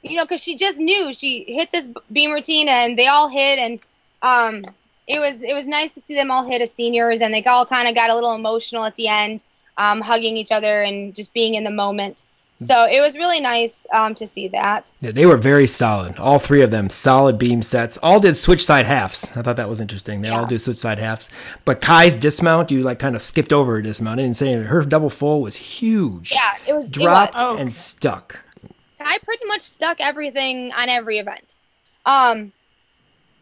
Speaker 5: You know, because she just knew she hit this beam routine and they all hit and um it was it was nice to see them all hit as seniors and they all kind of got a little emotional at the end, um, hugging each other and just being in the moment. So it was really nice um, to see that.
Speaker 2: Yeah, they were very solid. All three of them, solid beam sets. All did switch side halves. I thought that was interesting. They all do switch side halves. But Kai's dismount, you like kind of skipped over her dismount. I didn't say. Her double full was huge.
Speaker 5: Yeah, it was
Speaker 2: Dropped
Speaker 5: It was.
Speaker 1: Oh.
Speaker 2: and stuck.
Speaker 5: I pretty much stuck everything on every event. Um,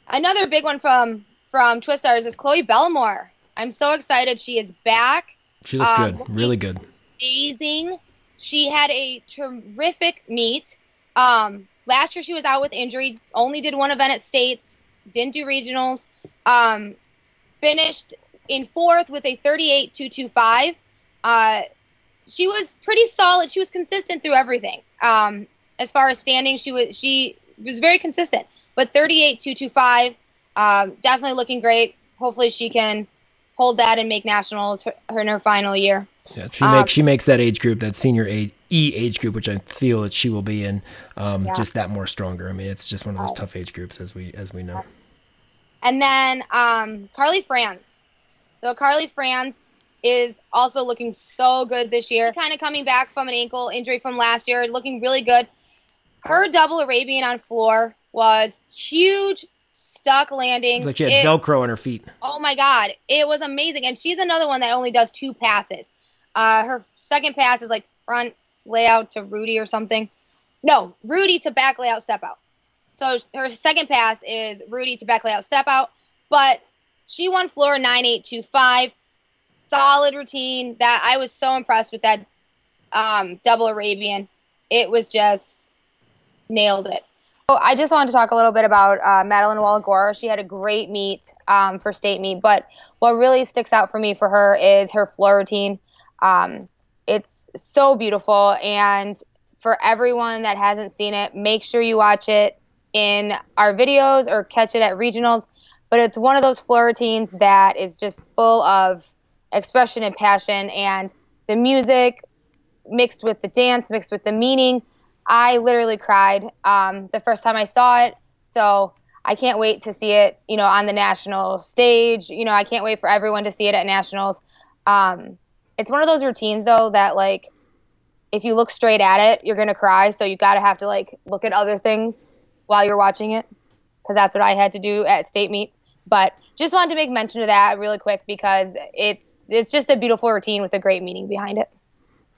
Speaker 5: another big one from from Twist Twistars is Chloe Belmore. I'm so excited she is back.
Speaker 2: She looked
Speaker 5: Um,
Speaker 2: good. Really good.
Speaker 5: Amazing. She had a terrific meet. Um, last year she was out with injury. Only did one event at states. Didn't do regionals. Um, finished in fourth with a 38.225. Uh, she was pretty solid. She was consistent through everything. Um, as far as standing, she was she was very consistent. But 38.225, um, definitely looking great. Hopefully, she can hold that and make nationals her, her in her final year.
Speaker 2: Yeah, she
Speaker 5: um,
Speaker 2: makes she makes that age group, that senior age, E age group, which I feel that she will be in, um,
Speaker 5: Yeah.
Speaker 2: just that more stronger. I mean, it's just one of those tough age groups as we as we know.
Speaker 5: And then um, Carly Franz. So Carly Franz is also looking so good this year. Kind of coming back from an ankle injury from last year, looking really good. Her double Arabian on floor was huge, stuck landing.
Speaker 2: It's like she had
Speaker 5: It-
Speaker 2: Velcro on her feet.
Speaker 5: Oh my God, it was amazing. And she's another one that only does two passes. Uh, her second pass is like front layout to Rudy or something. No, Rudy to back layout step out. So her second pass is Rudy to back layout step out. But she won floor 9825. Solid routine. That I was so impressed with that um, double Arabian. It was just nailed it. So I just wanted to talk a little bit about uh, Madeline Walagora. She had a great meet um, for state meet, but what really sticks out for me for her is her floor routine. Um, it's so beautiful, and for everyone that hasn't seen it, make sure you watch it in our videos or catch it at regionals. But it's one of those floor routines that is just full of expression and passion, and the music mixed with the dance, mixed with the meaning. I literally cried um, the first time I saw it. So I can't wait to see it, you know, on the national stage. You know, I can't wait for everyone to see it at nationals. Um, it's one of those routines though that like, if you look straight at it, you're gonna cry. So you gotta have to like look at other things while you're watching it, because that's what I had to do at state meet. But just wanted to make mention of that really quick because it's it's just a beautiful routine with a great meaning behind it.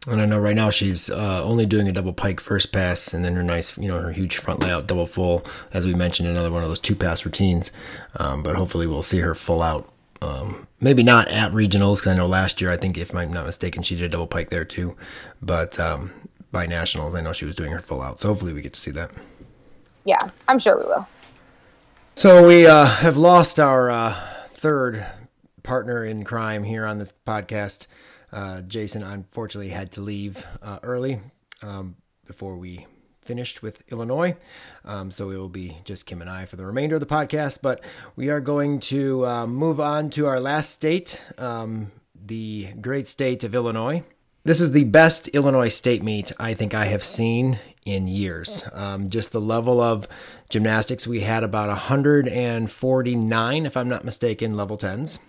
Speaker 2: And I know right now she's uh, only doing a double pike first pass, and then her nice, you know, her huge front layout double full, as we mentioned, another one of those two pass routines. Um, but hopefully we'll see her full out. Um, maybe not at regionals, because I know last year I think, if I'm not mistaken, she did a double pike there too. But um, by nationals, I know she was doing her full out. So hopefully we get to see that.
Speaker 5: Yeah, I'm sure we will.
Speaker 2: So we uh, have lost our uh, third partner in crime here on this podcast. Uh, Jason unfortunately had to leave uh, early um, before we finished with Illinois. Um, so it will be just Kim and I for the remainder of the podcast. But we are going to uh, move on to our last state, um, the great state of Illinois. This is the best Illinois state meet I think I have seen in years. Um, just the level of gymnastics. We had about 149, if I'm not mistaken, level 10s.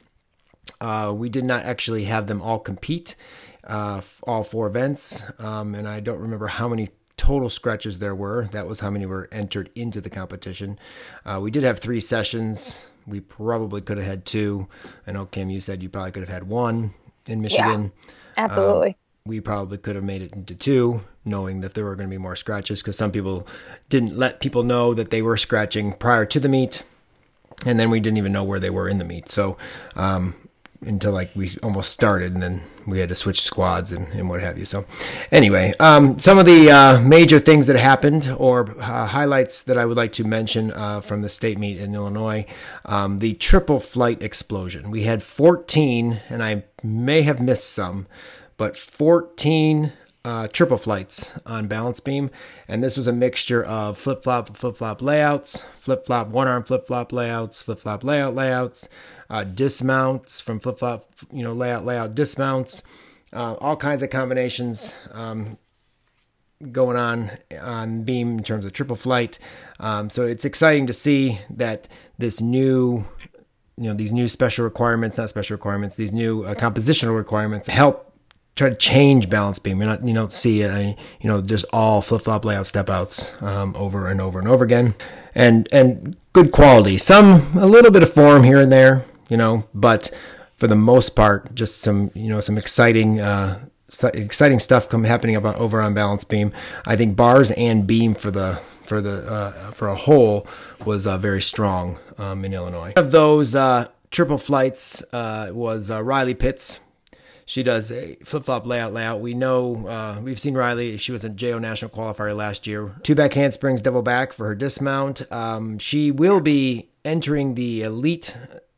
Speaker 2: Uh, we did not actually have them all compete, uh, all four events, um, and I don't remember how many total scratches there were. That was how many were entered into the competition. Uh, we did have three sessions. We probably could have had two. I know Kim, you said you probably could have had one in Michigan.
Speaker 5: Absolutely.
Speaker 2: We probably could have made it into two, knowing that there were going to be more scratches because some people didn't let people know that they were scratching prior to the meet, and then we didn't even know where they were in the meet. So um, until like we almost started, and then we had to switch squads and, and what have you. So anyway, um, some of the uh, major things that happened or uh, highlights that I would like to mention uh, from the state meet in Illinois, um, the triple flight explosion. We had 14, and I may have missed some, but 14 uh, triple flights on balance beam, and this was a mixture of flip flop, flip flop layouts, flip flop, one arm flip flop layouts, flip flop layout layouts, uh, dismounts from flip flop, you know, layout layout dismounts, uh, all kinds of combinations um, going on on beam in terms of triple flight. Um, so it's exciting to see that this new you know these new special requirements not special requirements these new uh, compositional requirements help try to change balance beam. You're not you don't see uh, you know just all flip-flop layout step outs um, over and over and over again. And and good quality. Some a little bit of form here and there you know but for the most part just some you know some exciting uh exciting stuff come happening about over on balance beam i think bars and beam for the for the uh, for a whole was uh, very strong um, in Illinois. One of those uh, triple flights uh, was uh, Riley Pitts. She does a flip flop layout layout. We know uh, we've seen Riley. She was a JO national qualifier last year. Two back handsprings, double back for her dismount. Um, she will be entering the elite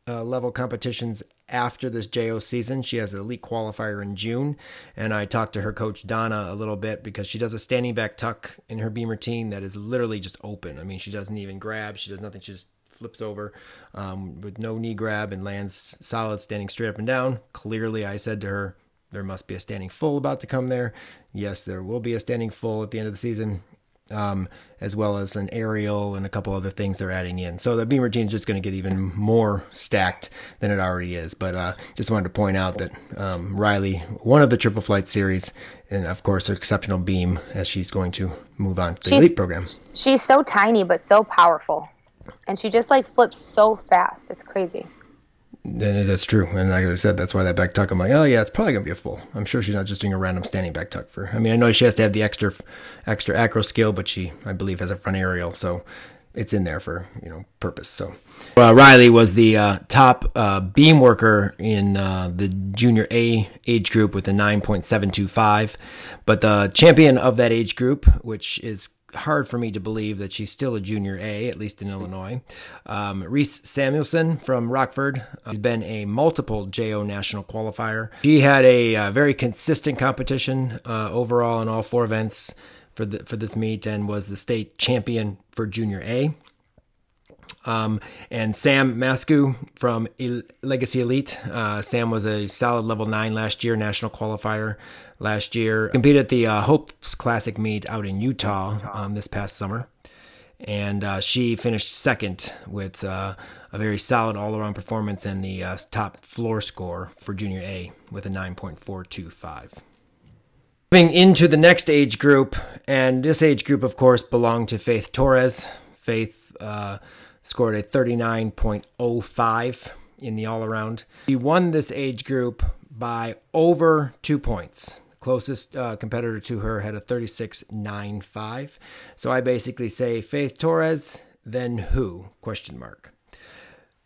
Speaker 2: uh, level competitions after this JO season. She has an elite qualifier in June, and I talked to her coach Donna a little bit because she does a standing back tuck in her beam routine that is literally just open. I mean, she doesn't even grab. She does nothing. She just flips over um, with no knee grab and lands solid standing straight up and down. Clearly, I said to her, there must be a standing full about to come there. Yes, there will be a standing full at the end of the season, um, as well as an aerial and a couple other things they're adding in. So the beam routine is just going to get even more stacked than it already is. But uh, just wanted to point out that um, Riley, one of the triple flight series, and of course, her exceptional beam as she's going to move on to the
Speaker 5: She's-
Speaker 2: elite program.
Speaker 5: She's so tiny but so powerful, and she just like flips so fast. It's crazy.
Speaker 2: That's true. And like I said, that's why that back tuck, I'm like, oh yeah, it's probably gonna be a full. I'm sure she's not just doing a random standing back tuck for. I mean, I know she has to have the extra, extra acro skill, but she, I believe, has a front aerial, so it's in there for you know purpose. So uh, Riley was the uh, top uh, beam worker in uh, the junior A age group with a 9.725, but the champion of that age group, which is hard for me to believe that she's still a junior A, at least in Illinois. Um, Reese Samuelson from Rockford has been a multiple JO national qualifier. She had a uh, very consistent competition uh, overall in all four events for the, for this meet and was the state champion for junior A. Um, and Sam Masku from Legacy Elite. Uh, Sam was a solid level nine last year, national qualifier last year. Competed at the uh, Hopes Classic meet out in Utah um, this past summer. And uh, she finished second with uh, a very solid all around performance and the uh, top floor score for Junior A with a 9.425. Moving into the next age group, and this age group, of course, belonged to Faith Torres. Faith uh, scored a 39.05 in the all around. She won this age group by over two points. Closest uh, competitor to her had a 36.95. So I basically say Faith Torres, then who? Question mark.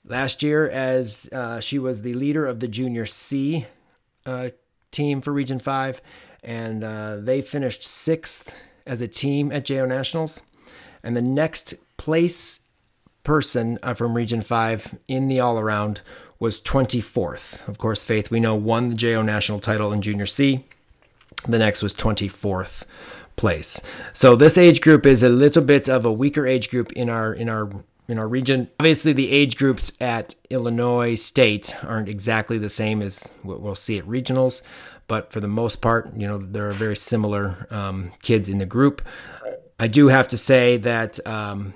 Speaker 2: Last year, as uh, she was the leader of the Junior C uh, team for Region 5, and uh, they finished sixth as a team at JO Nationals. And the next place person uh, from Region 5 in the all around was 24th. Of course, Faith, we know, won the JO National title in Junior C. The next was 24th place. So this age group is a little bit of a weaker age group in our in our in our region. Obviously, the age groups at Illinois State aren't exactly the same as what we'll see at regionals, but for the most part, you know, there are very similar um, kids in the group. I do have to say that um,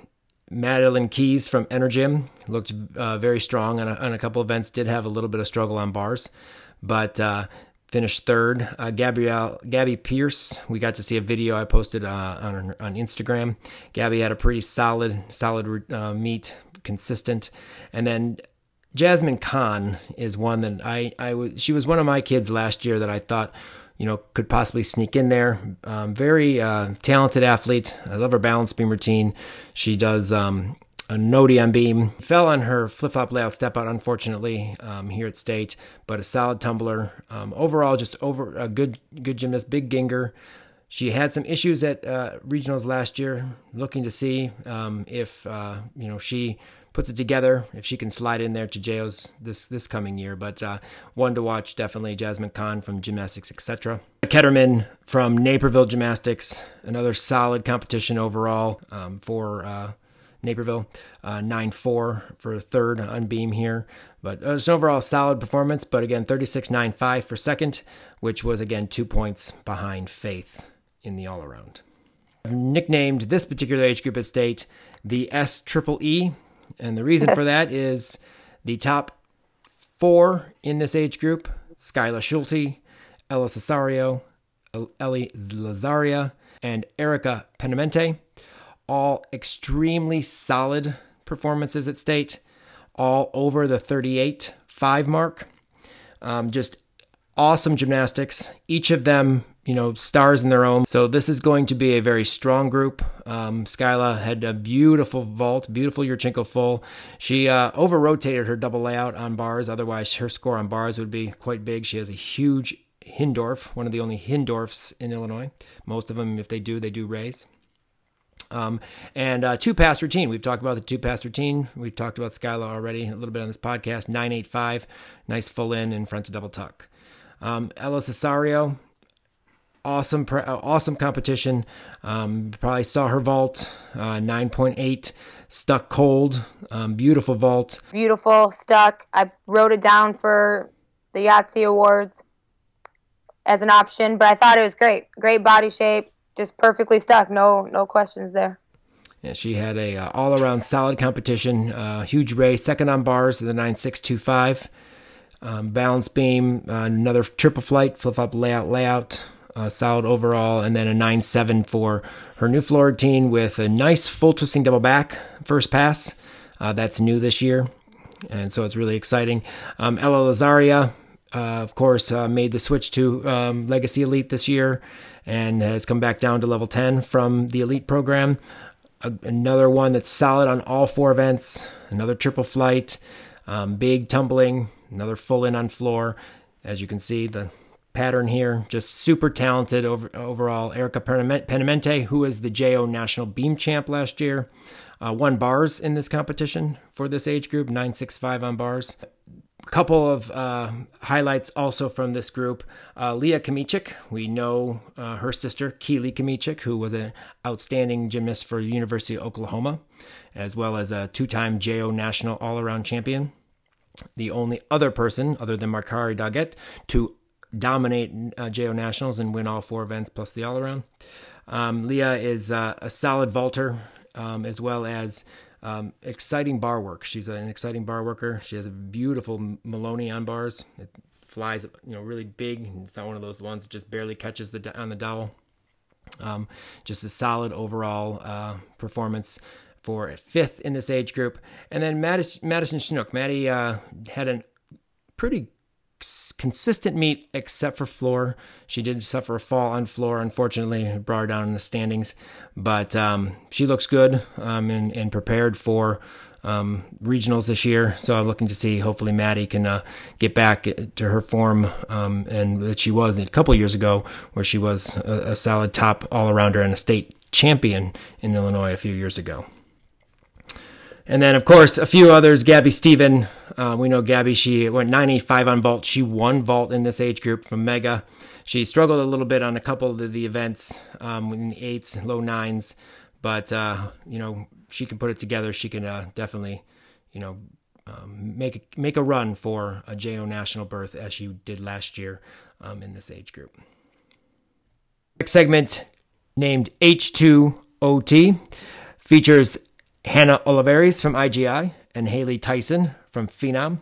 Speaker 2: Madeline Keys from Energym looked uh, very strong on a, on a couple events. Did have a little bit of struggle on bars, but uh, finished third. Uh, Gabrielle Gabby Pierce, we got to see a video I posted uh, on on Instagram. Gabby had a pretty solid solid uh, meet, consistent, and then. Jasmine Khan is one that I, I was, she was one of my kids last year that I thought, you know, could possibly sneak in there. Um, very uh, talented athlete. I love her balance beam routine. She does um, a on beam. Fell on her flip flop layout step out, unfortunately, um, here at state, but a solid tumbler. Um, overall, just over a good good gymnast, big Gienger. She had some issues at uh, regionals last year. Looking to see um, if uh, you know she puts it together, if she can slide in there to JOs this this coming year. But uh, one to watch definitely Jasmine Khan from Gymnastics Etc. Ketterman from Naperville Gymnastics, another solid competition overall um, for uh, Naperville. Uh, 9-4 for third on beam here. But uh, it's an overall solid performance. But again, 36.95 for second, which was again two points behind Faith in the all around. I've nicknamed this particular age group at state the S Triple E, and the reason for that is the top four in this age group Skyla Schulte, Ella Cesario, Ellie Lazaria, and Erica Penamente. All extremely solid performances at state, all over the 38 5 mark. Um, just awesome gymnastics. Each of them, you know, stars in their own. So this is going to be a very strong group. Um, Skyla had a beautiful vault, beautiful Yurchenko full. She uh, over rotated her double layout on bars. Otherwise, her score on bars would be quite big. She has a huge Hindorff, one of the only Hindorffs in Illinois. Most of them, if they do, they do Rays. Um, and uh, two pass routine. We've talked about the two pass routine. We've talked about Skyla already a little bit on this podcast. 985, nice full in in front to double tuck. Um, Ella Cesario, awesome, uh, awesome competition. Um, probably saw her vault, uh, 9.8, stuck cold, um, beautiful vault.
Speaker 5: Beautiful, stuck. I wrote it down for the Yahtzee Awards. as an option, but I thought it was great. Great body shape, just perfectly stuck. No no questions there.
Speaker 2: Yeah, she had a uh, all around solid competition. Uh, huge race, second on bars, to the nine six two five. Um, balance beam, uh, another triple flight, flip up layout, layout, uh, solid overall, and then a 9 7 for her new floor routine with a nice full twisting double back first pass. Uh, that's new this year, and so it's really exciting. Um, Ella Lazaria, uh, of course, made the switch to um, Legacy Elite this year and has come back down to level 10 from the Elite program. another one that's solid on all four events, another triple flight, um, big tumbling, another full in on floor. As you can see, the pattern here, just super talented over, overall. Erica Penamente, who is the JO National Beam Champ last year, uh, won bars in this competition for this age group, 965 on bars. Couple of uh, highlights also from this group. Uh, Leah Kmieciak, we know uh, her sister, Keeley Kmieciak, who was an outstanding gymnast for the University of Oklahoma, as well as a two time JO National All Around Champion the only other person other than Markari Doggett to dominate uh, JO Nationals and win all four events plus the all around. Um, Leah is uh, a solid vaulter um, as well as um, exciting bar work. She's an exciting bar worker. She has a beautiful Maloney on bars. It flies, you know, really big. It's not one of those ones that just barely catches the on the dowel. Um, just a solid overall uh, performance for fifth in this age group. And then Madison, Madison Schnook. Maddie uh, had a pretty consistent meet except for floor. She did suffer a fall on floor, unfortunately, brought her down in the standings. But um, she looks good um, and, and, prepared for um, regionals this year. So I'm looking to see. Hopefully, Maddie can uh, get back to her form um, and that she was a couple years ago, where she was a, a solid top all arounder and a state champion in Illinois a few years ago. And then, of course, a few others. Gabby Steven. Uh, we know Gabby, she went 95 on vault. She won vault in this age group from Mega. She struggled a little bit on a couple of the events um, in the eights, low nines, but, uh, you know, she can put it together. She can uh, definitely, you know, um, make, make a run for a JO national berth as she did last year um, in this age group. Next segment named H2OT features Hannah Oliveris from IGI and Haley Tyson from Phenom.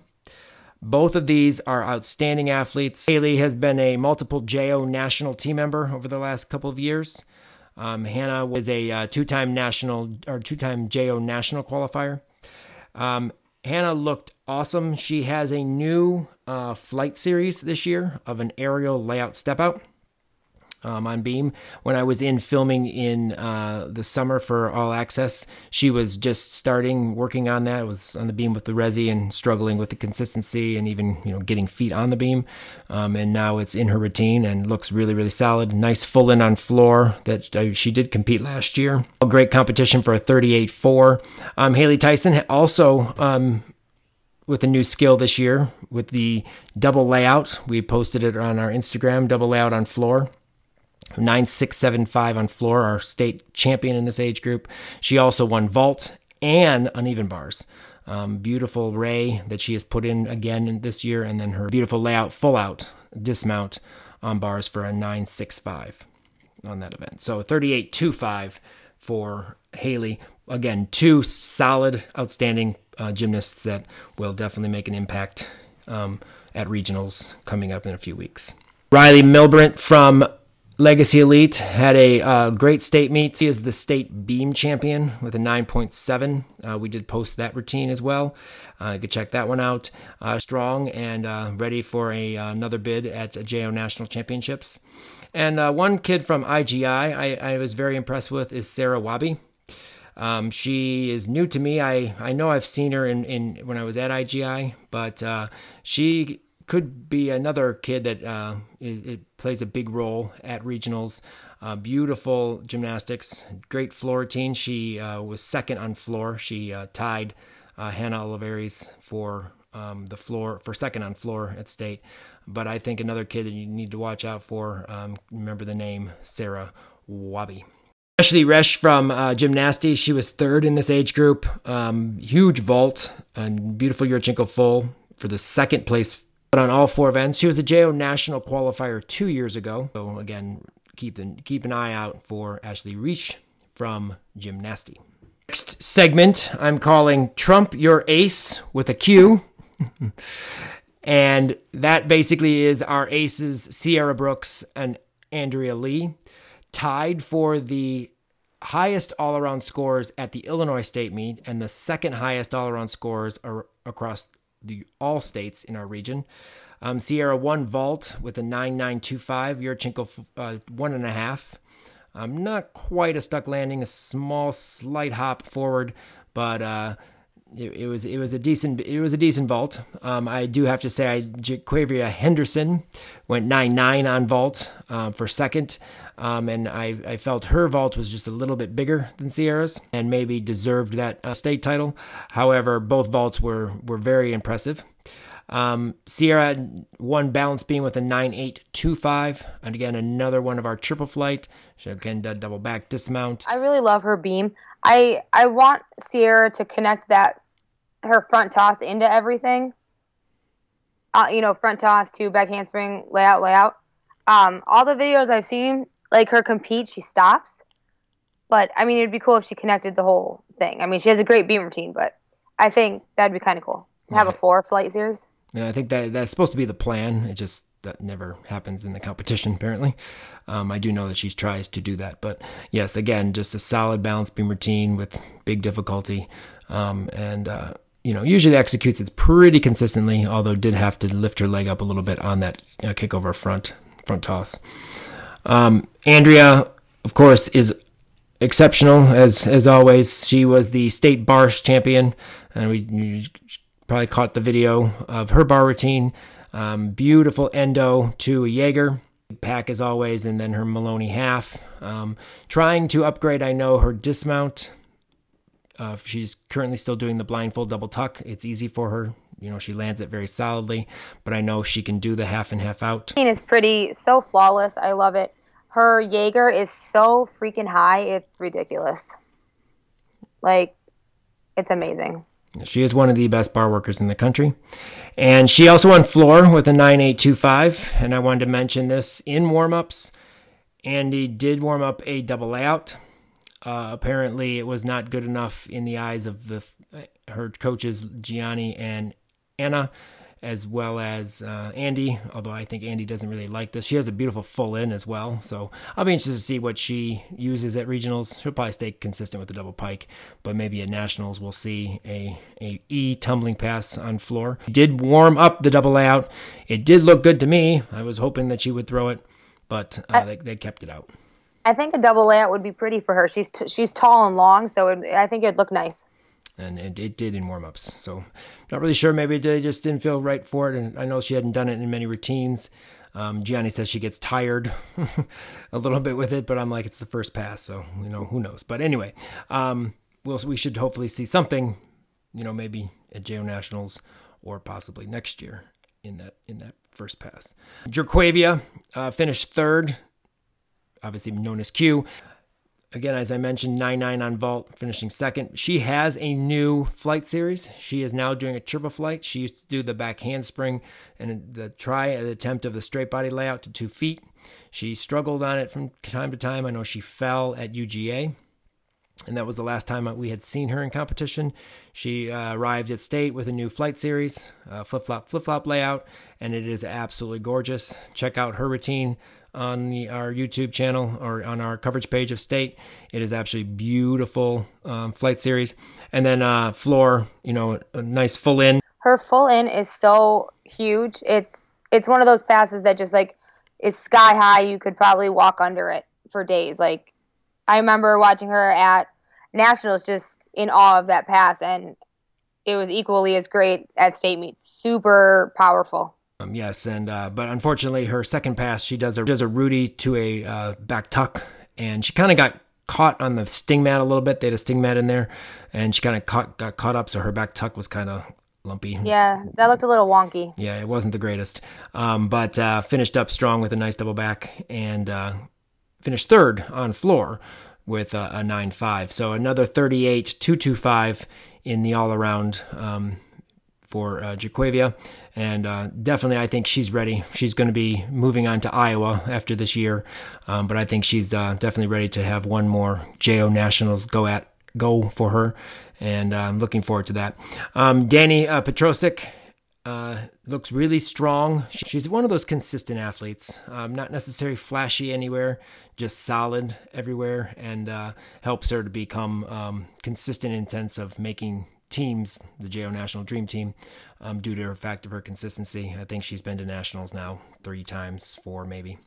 Speaker 2: Both of these are outstanding athletes. Haley has been a multiple JO national team member over the last couple of years. Um, Hannah was a uh, two-time national or two-time JO national qualifier. Um, Hannah looked awesome. She has a new uh, flight series this year of an aerial layout step out um, on Beam. When I was in filming in uh, the summer for All Access, she was just starting working on that. It was on the beam with the resi and struggling with the consistency and even you know getting feet on the beam. Um, and now it's in her routine and looks really really solid. Nice full in on floor that uh, she did compete last year. A great competition for a 38.4. Um, Haley Tyson also. Um, with a new skill this year with the double layout. We posted it on our Instagram, double layout on floor. 9675 on floor, our state champion in this age group. She also won vault and uneven bars. Um, beautiful ray that she has put in again this year, and then her beautiful layout, full out dismount on bars for a 965 on that event. So 3825 for Haley. Again, two solid, outstanding uh, gymnasts that will definitely make an impact um, at regionals coming up in a few weeks. Riley Milbrant from Legacy Elite had a uh, great state meet. He is the state beam champion with a 9.7. Uh, we did post that routine as well. Uh, you could check that one out. Uh, strong and uh, ready for a, uh, another bid at JO National Championships. And one kid from IGI I, I, was very impressed with is Sarah Wabi. Um, she is new to me. I, I know I've seen her in, in when I was at IGI, but she could be another kid that uh, it, it, plays a big role at regionals. Uh, beautiful gymnastics, great floor routine. She uh, was second on floor. She uh, tied uh, Hannah Oliveris for um, the floor for second on floor at state. But I think another kid that you need to watch out for. Um, remember the name Sarah Wabi. Ashley Resch from uh, gymnastics. She was third in this age group. Um, huge vault and beautiful Yurchenko full for the second place but on all four events. She was a JO national qualifier two years ago. So again, keep an, keep an eye out for Ashley Reich from Gymnasty. Next segment, I'm calling Trump Your Ace with a Q. and that basically is our aces, Sierra Brooks and Andrea Lee, tied for the highest all around scores at the Illinois State meet and the second highest all around scores across the all states in our region. Um, Sierra 1 vault with a 9925, Yurchenko uh, one and a half. Um, not quite a stuck landing, a small slight hop forward, but uh, it, it, was it was a decent it was a decent vault. Um, I do have to say, I Jaquavia Henderson went nine nine on vault um, for second. Um, and I, I felt her vault was just a little bit bigger than Sierra's and maybe deserved that uh, state title. However, both vaults were were very impressive. Um, Sierra won balance beam with a 9825. And again, another one of our triple flight. She again did double back dismount.
Speaker 5: I really love her beam. I I want Sierra to connect that her front toss into everything. Uh, you know, front toss to back handspring, layout, layout. Um, all the videos I've seen, like her compete, she stops. But I mean, it'd be cool if she connected the whole thing. I mean, she has a great beam routine, but I think that'd be kind of cool. Have a four flight series.
Speaker 2: And I think that that's supposed to be the plan. It just that never happens in the competition, apparently. Um, I do know that she tries to do that. But yes, again, just a solid balance beam routine with big difficulty. Um, and, uh, you know, usually executes it pretty consistently, although did have to lift her leg up a little bit on that uh, kick over front, front toss. Um, Andrea, of course, is exceptional as as always. She was the state bar champion, and we probably caught the video of her bar routine. Um, beautiful endo to a Jaeger. Pak as always, and then her Maloney half. Um, trying to upgrade, I know, her dismount. Uh, she's currently still doing the blindfold double tuck. It's easy for her. You know, she lands it very solidly, but I know she can do the half and half out.
Speaker 5: is pretty, so flawless. I love it. Her Jaeger is so freaking high, it's ridiculous. Like, it's amazing.
Speaker 2: She is one of the best bar workers in the country. And she also won floor with a 9825. And I wanted to mention this in warm ups. Andy did warm up a double layout. Uh, apparently, it was not good enough in the eyes of the her coaches, Gianni and Anna as well as uh, Andy, although I think Andy doesn't really like this. She has a beautiful full in as well, so I'll be interested to see what she uses at regionals. She'll probably stay consistent with the double pike, but maybe at nationals we'll see a, a E tumbling pass on floor. Did warm up the double layout. It did look good to me. I was hoping that she would throw it, but uh, they, they kept it out.
Speaker 5: I think a double layout would be pretty for her. She's t- she's tall and long, so it, I think it'd look nice
Speaker 2: and it, it did in warm-ups. So not really sure. Maybe they just didn't feel right for it. And I know she hadn't done it in many routines. Um, Gianni says she gets tired a little bit with it, but I'm like, it's the first pass, so you know who knows. But anyway, um, we'll we should hopefully see something, you know, maybe at JO Nationals or possibly next year in that in that first pass. Jerquavia uh, finished third, obviously known as Q. Again, as I mentioned, 9 9 on vault, finishing second. She has a new flight series. She is now doing a triple flight. She used to do the back handspring and the try attempt of the straight body layout to two feet. She struggled on it from time to time. I know she fell at UGA, and that was the last time we had seen her in competition. She uh, arrived at state with a new flight series, uh, flip flop, flip flop layout, and it is absolutely gorgeous. Check out her routine on the, our YouTube channel or on our coverage page of state. It is absolutely beautiful um, flight series. And then uh, floor, you know, a nice full in.
Speaker 5: Her full in is so huge. It's it's one of those passes that just like is sky high. You could probably walk under it for days. Like I remember watching her at nationals, just in awe of that pass, and it was equally as great at state meets. Super powerful.
Speaker 2: Um, yes, and uh, but unfortunately, her second pass, she does a does a Rudy to a uh, back tuck, and she kind of got caught on the sting mat a little bit. They had a sting mat in there, and she kind of caught got caught up, so her back tuck was kind of lumpy.
Speaker 5: Yeah, that looked a little wonky.
Speaker 2: Yeah, it wasn't the greatest, um, but uh, finished up strong with a nice double back and uh, finished third on floor with a, a nine five. So another thirty eight two two five in the all around um, for uh, Jaquavia. And uh, definitely, I think she's ready. She's going to be moving on to Iowa after this year. Um, but I think she's uh, definitely ready to have one more JO Nationals go at go for her. And uh, I'm looking forward to that. Um, Danny uh, Petrosic uh, looks really strong. She's one of those consistent athletes, um, not necessarily flashy anywhere, just solid everywhere, and uh, helps her to become um, consistent in sense of making teams, the JO National Dream Team, um, due to her fact of her consistency. I think she's been to nationals now three times, four maybe.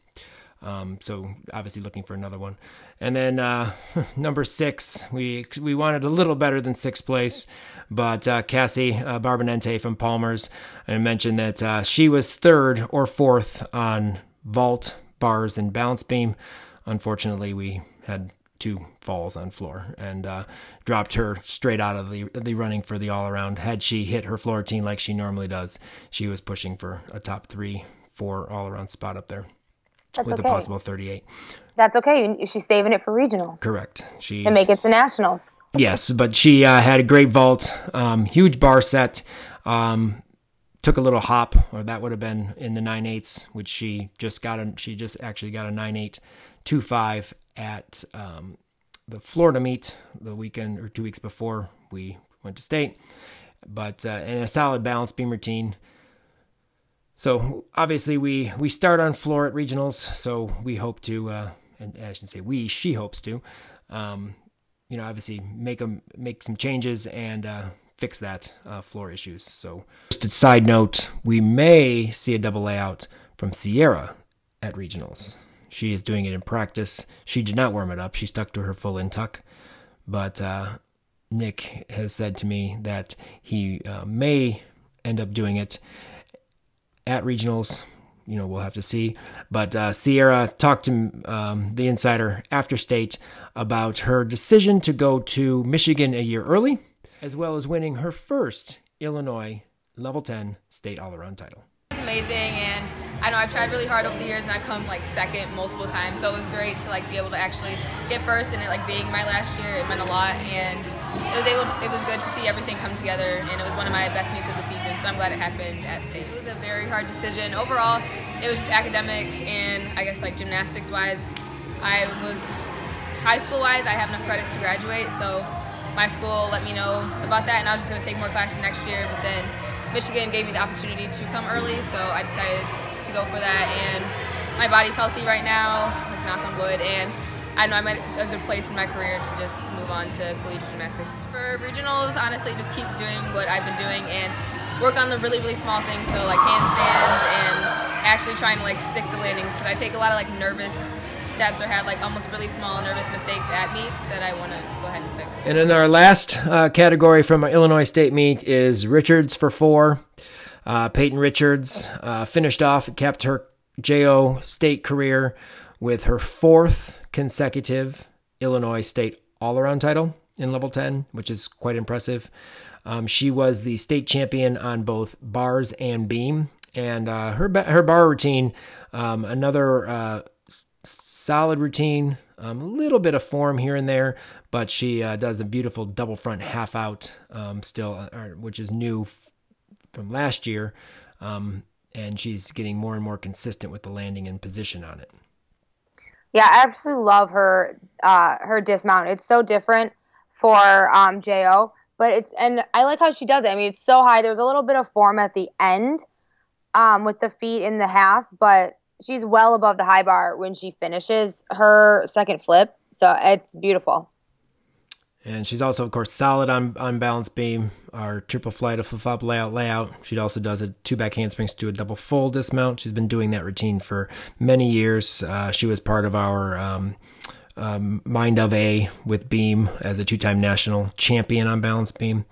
Speaker 2: Um, so obviously looking for another one. And then uh, number six, we we wanted a little better than sixth place, but uh, Cassie uh, Barbonente from Palmer's, I mentioned that uh, she was third or fourth on vault, bars, and balance beam. Unfortunately, we had two falls on floor and uh, dropped her straight out of the the running for the all around. Had she hit her floor routine like she normally does, she was pushing for a top three, four all around spot up there.
Speaker 5: That's
Speaker 2: with
Speaker 5: okay.
Speaker 2: a possible 38.
Speaker 5: That's okay. She's saving it for regionals.
Speaker 2: Correct. She
Speaker 5: To make it to nationals.
Speaker 2: Yes, but she uh, had a great vault, um, huge bar set. Um, took a little hop, or that would have been in the nine eights, which she just got. A, she just actually got a nine eight two five at um, the Florida meet the weekend or two weeks before we went to state. But uh, in a solid balance beam routine. So obviously we we start on floor at regionals. So we hope to, uh, and I should say we, she hopes to, um, you know, obviously make them make some changes and uh, fix that uh, floor issues. So just a side note, we may see a double layout from Sierra at regionals. She is doing it in practice. She did not warm it up. She stuck to her full in tuck, but uh, Nick has said to me that he uh, may end up doing it at regionals. You know, we'll have to see. But uh, Sierra talked to um, the insider after state about her decision to go to Michigan a year early, as well as winning her first Illinois level 10 state all around title.
Speaker 10: Amazing, and I know I've tried really hard over the years, and I've come like second multiple times. So it was great to like be able to actually get first, and it like being my last year, it meant a lot, and it was able. It was good to see everything come together, and it was one of my best meets of the season. So I'm glad it happened at state. It was a very hard decision overall. It was just academic, and I guess like gymnastics wise, I was high school wise. I have enough credits to graduate, so my school let me know about that, and I was just gonna take more classes next year, but then. Michigan gave me the opportunity to come early, so I decided to go for that. And my body's healthy right now, like knock on wood, and I know I'm at a good place in my career to just move on to collegiate gymnastics. For regionals, honestly, just keep doing what I've been doing and work on the really, really small things, so like handstands and actually trying to like stick the landings because I take a lot of like nervous steps or have like almost really small nervous mistakes at meets that I want to go ahead and fix.
Speaker 2: And then our last uh, category from our Illinois State meet is Richards for four. Uh, Peyton Richards uh, finished off, and kept her JO state career with her fourth consecutive Illinois State all around title in level 10, which is quite impressive. Um, she was the state champion on both bars and beam. And uh, her, her bar routine, um, another uh, solid routine, um, a little bit of form here and there, but she uh, does a beautiful double front half out um, still, uh, which is new f- from last year. Um, and she's getting more and more consistent with the landing and position on it.
Speaker 5: Yeah, I absolutely love her uh, her dismount. It's so different for um, JO, but it's and I like how she does it. I mean, it's so high. There's a little bit of form at the end um, with the feet in the half, but she's well above the high bar when she finishes her second flip. So it's beautiful.
Speaker 2: And she's also, of course, solid on, on balance beam, our triple flight of flip flop layout layout. She also does a two back handsprings to a double full dismount. She's been doing that routine for many years. Uh, she was part of our um, um, Mind of A with beam as a two time national champion on balance beam.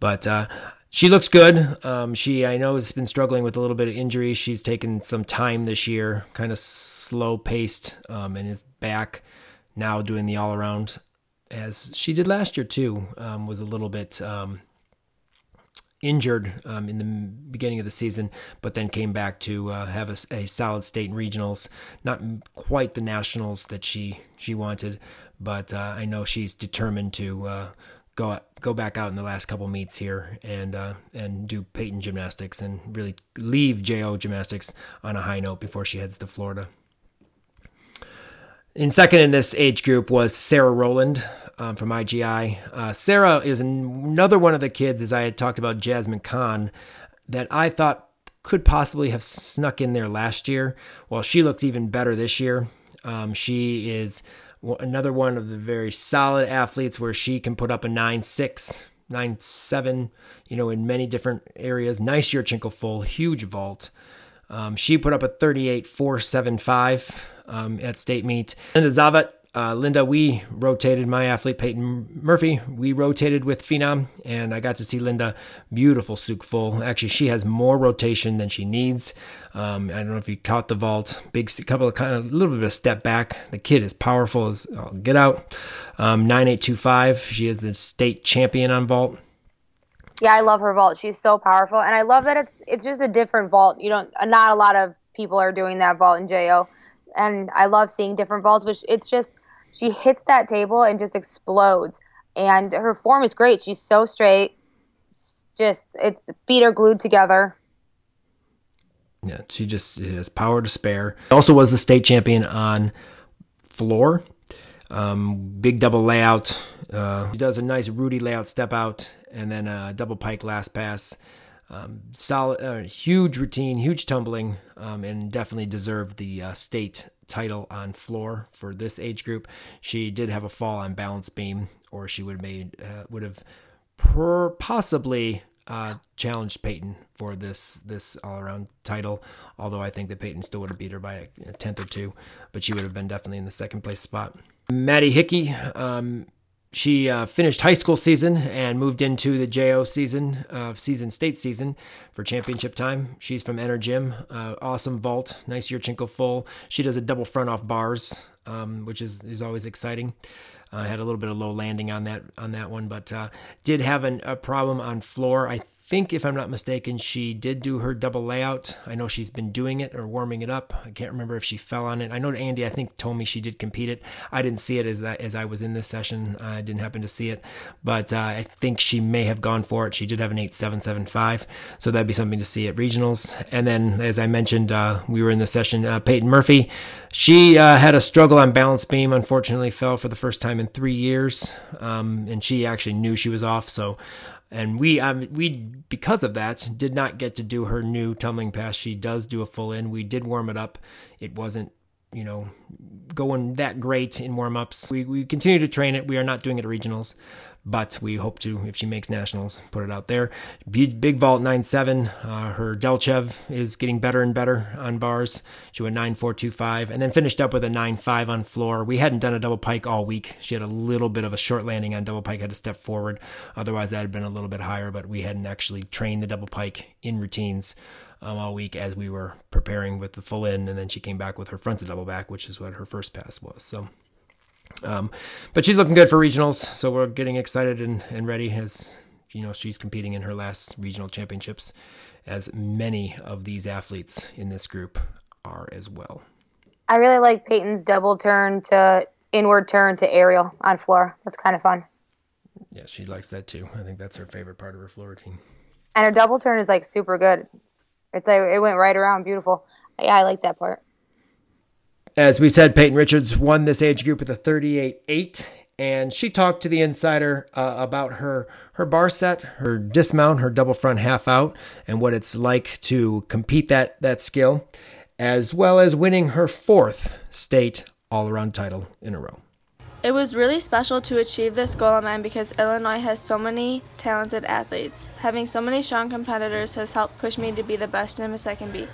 Speaker 2: But uh, she looks good. Um, she, I know, has been struggling with a little bit of injury. She's taken some time this year, kind of slow paced, um, and is back now doing the all around as she did last year too. Um, was a little bit um, injured um, in the beginning of the season, but then came back to uh, have a, a, solid state in regionals. Not quite the nationals that she she wanted, but uh, I know she's determined to uh, go go back out in the last couple meets here and uh, and do Peyton gymnastics and really leave JO gymnastics on a high note before she heads to Florida. In second in this age group was Sarah Rowland um, from IGI. Uh, Sarah is another one of the kids, as I had talked about Jasmine Khan, that I thought could possibly have snuck in there last year. Well, she looks even better this year. Um, she is another one of the very solid athletes where she can put up a 9 6, 9 7, you know, in many different areas. Nice Yurchenko full, huge vault. Um, she put up a 38 4 7 5 um, at state meet. Linda Zavat uh, Linda, we rotated my athlete Peyton Murphy. We rotated with Phenom, and I got to see Linda. Beautiful Tsuk full. Actually, she has more rotation than she needs. Um, I don't know if you caught the vault. Big couple of kind of a little bit of a step back. The kid is powerful as I'll get out. Um, Nine eight two five. She is the state champion on vault.
Speaker 5: Yeah, I love her vault. She's so powerful, and I love that it's it's just a different vault. You don't not a lot of people are doing that vault in JO, and I love seeing different vaults. Which it's just she hits that table and just explodes. And her form is great. She's so straight. Just its feet are glued together.
Speaker 2: Yeah, she just has power to spare. Also was the state champion on floor. Um, big double layout. Uh, she does a nice Rudy layout step out and then a double pike last pass. Um, solid, uh, huge routine, huge tumbling, um, and definitely deserved the uh, state title on floor for this age group. She did have a fall on balance beam, or she would have made uh, would have per- possibly uh, challenged Peyton for this this all around title. Although I think that Peyton still would have beat her by a, tenth or two, but she would have been definitely in the second place spot. Maddie Hickey um, she uh, finished high school season and moved into the JO season, uh, season state season for championship time. She's from Enter Gym, uh, awesome vault, nice Yurchenko full. She does a double front off bars, um, which is is always exciting. I had a little bit of low landing on that on that one, but uh, did have an, a problem on floor. I think, if I'm not mistaken, she did do her double layout. I know she's been doing it or warming it up. I can't remember if she fell on it. I know Andy, I think, told me she did compete it. I didn't see it as I, as I was in this session. I didn't happen to see it, but uh, I think she may have gone for it. She did have an 8775, so that'd be something to see at regionals. And then, as I mentioned, uh, we were in the session. Uh, Peyton Murphy, she uh, had a struggle on balance beam. Unfortunately, fell for the first time in three years, um, and she actually knew she was off. So, and we um, we because of that did not get to do her new tumbling pass. She does do a full in. We did warm it up. It wasn't you know going that great in warm ups. We we continue to train it. We are not doing it at regionals, but we hope to, if she makes nationals, put it out there. Big vault 9.7. Uh, her Delchev is getting better and better on bars. She went 9.425 and then finished up with a 9-5 on floor. We hadn't done a double pike all week. She had a little bit of a short landing on double pike, had to step forward. Otherwise, that had been a little bit higher, but we hadn't actually trained the double pike in routines. Um, all week as we were preparing with the full in, and then she came back with her front to double back, which is what her first pass was. So um, but she's looking good for regionals, so we're getting excited and, and ready as you know she's competing in her last regional championships, as many of these athletes in this group are as well.
Speaker 5: I really like Peyton's double turn to inward turn to aerial on floor. That's kind of fun.
Speaker 2: Yeah, she likes that too. I think that's her favorite part of her floor routine.
Speaker 5: And her double turn is like super good. It's like it went right around, beautiful. Yeah, I like that part.
Speaker 2: As we said, Peyton Richards won this age group with a 38-8, and she talked to the insider uh, about her her bar set, her dismount, her double front half out, and what it's like to compete that that skill, as well as winning her fourth state all-around title in a row.
Speaker 11: It was really special to achieve this goal of mine because Illinois has so many talented athletes. Having so many strong competitors has helped push me to be the best gymnast I can be.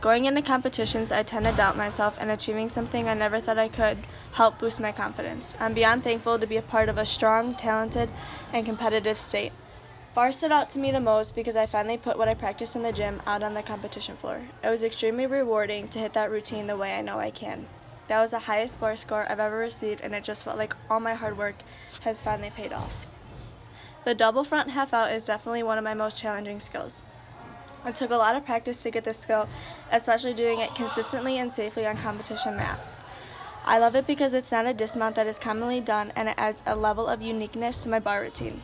Speaker 11: Going into competitions, I tend to doubt myself, and achieving something I never thought I could help boost my confidence. I'm beyond thankful to be a part of a strong, talented, and competitive state. Bar stood out to me the most because I finally put what I practiced in the gym out on the competition floor. It was extremely rewarding to hit that routine the way I know I can. That was the highest bar score I've ever received, and it just felt like all my hard work has finally paid off. The double front half out is definitely one of my most challenging skills. It took a lot of practice to get this skill, especially doing it consistently and safely on competition mats. I love it because it's not a dismount that is commonly done and it adds a level of uniqueness to my bar routine.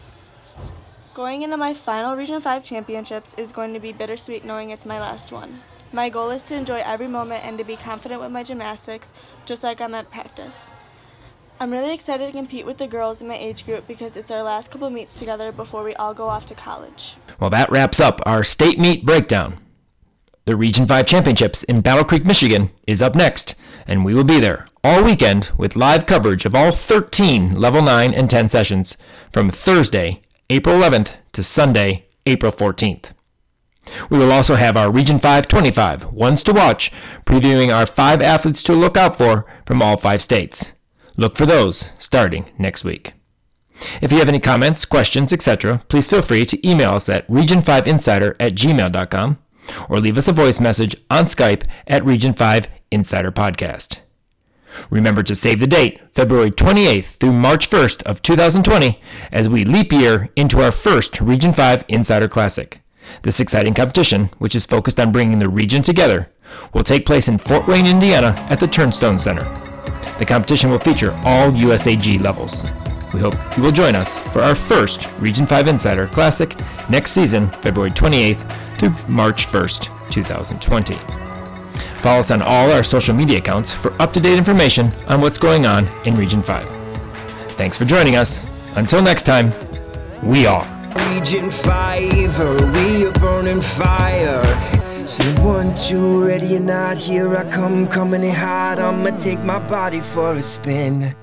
Speaker 11: Going into my final Region 5 championships is going to be bittersweet knowing it's my last one. My goal is to enjoy every moment and to be confident with my gymnastics, just like I'm at practice. I'm really excited to compete with the girls in my age group because it's our last couple meets together before we all go off to college.
Speaker 2: Well, that wraps up our state meet breakdown. The Region 5 Championships in Battle Creek, Michigan is up next, and we will be there all weekend with live coverage of all 13 Level 9 and 10 sessions from Thursday, April 11th to Sunday, April 14th. We will also have our Region 5 25 ones to watch, previewing our five athletes to look out for from all five states. Look for those starting next week. If you have any comments, questions, etc., please feel free to email us at region5insider at gmail.com or leave us a voice message on Skype at Region 5 Insider Podcast. Remember to save the date, February 28th through March 1st of 2020, as we leap year into our first Region 5 Insider Classic. This exciting competition, which is focused on bringing the region together, will take place in Fort Wayne, Indiana at the Turnstone Center. The competition will feature all USAG levels. We hope you will join us for our first Region 5 Insider Classic next season, February 28th through March 1st, 2020. Follow us on all our social media accounts for up to date information on what's going on in Region 5. Thanks for joining us. Until next time, we are.
Speaker 3: Region 5, we a burning fire? Say one, two, ready or not, here I come, coming in hot. I'ma take my body for a spin.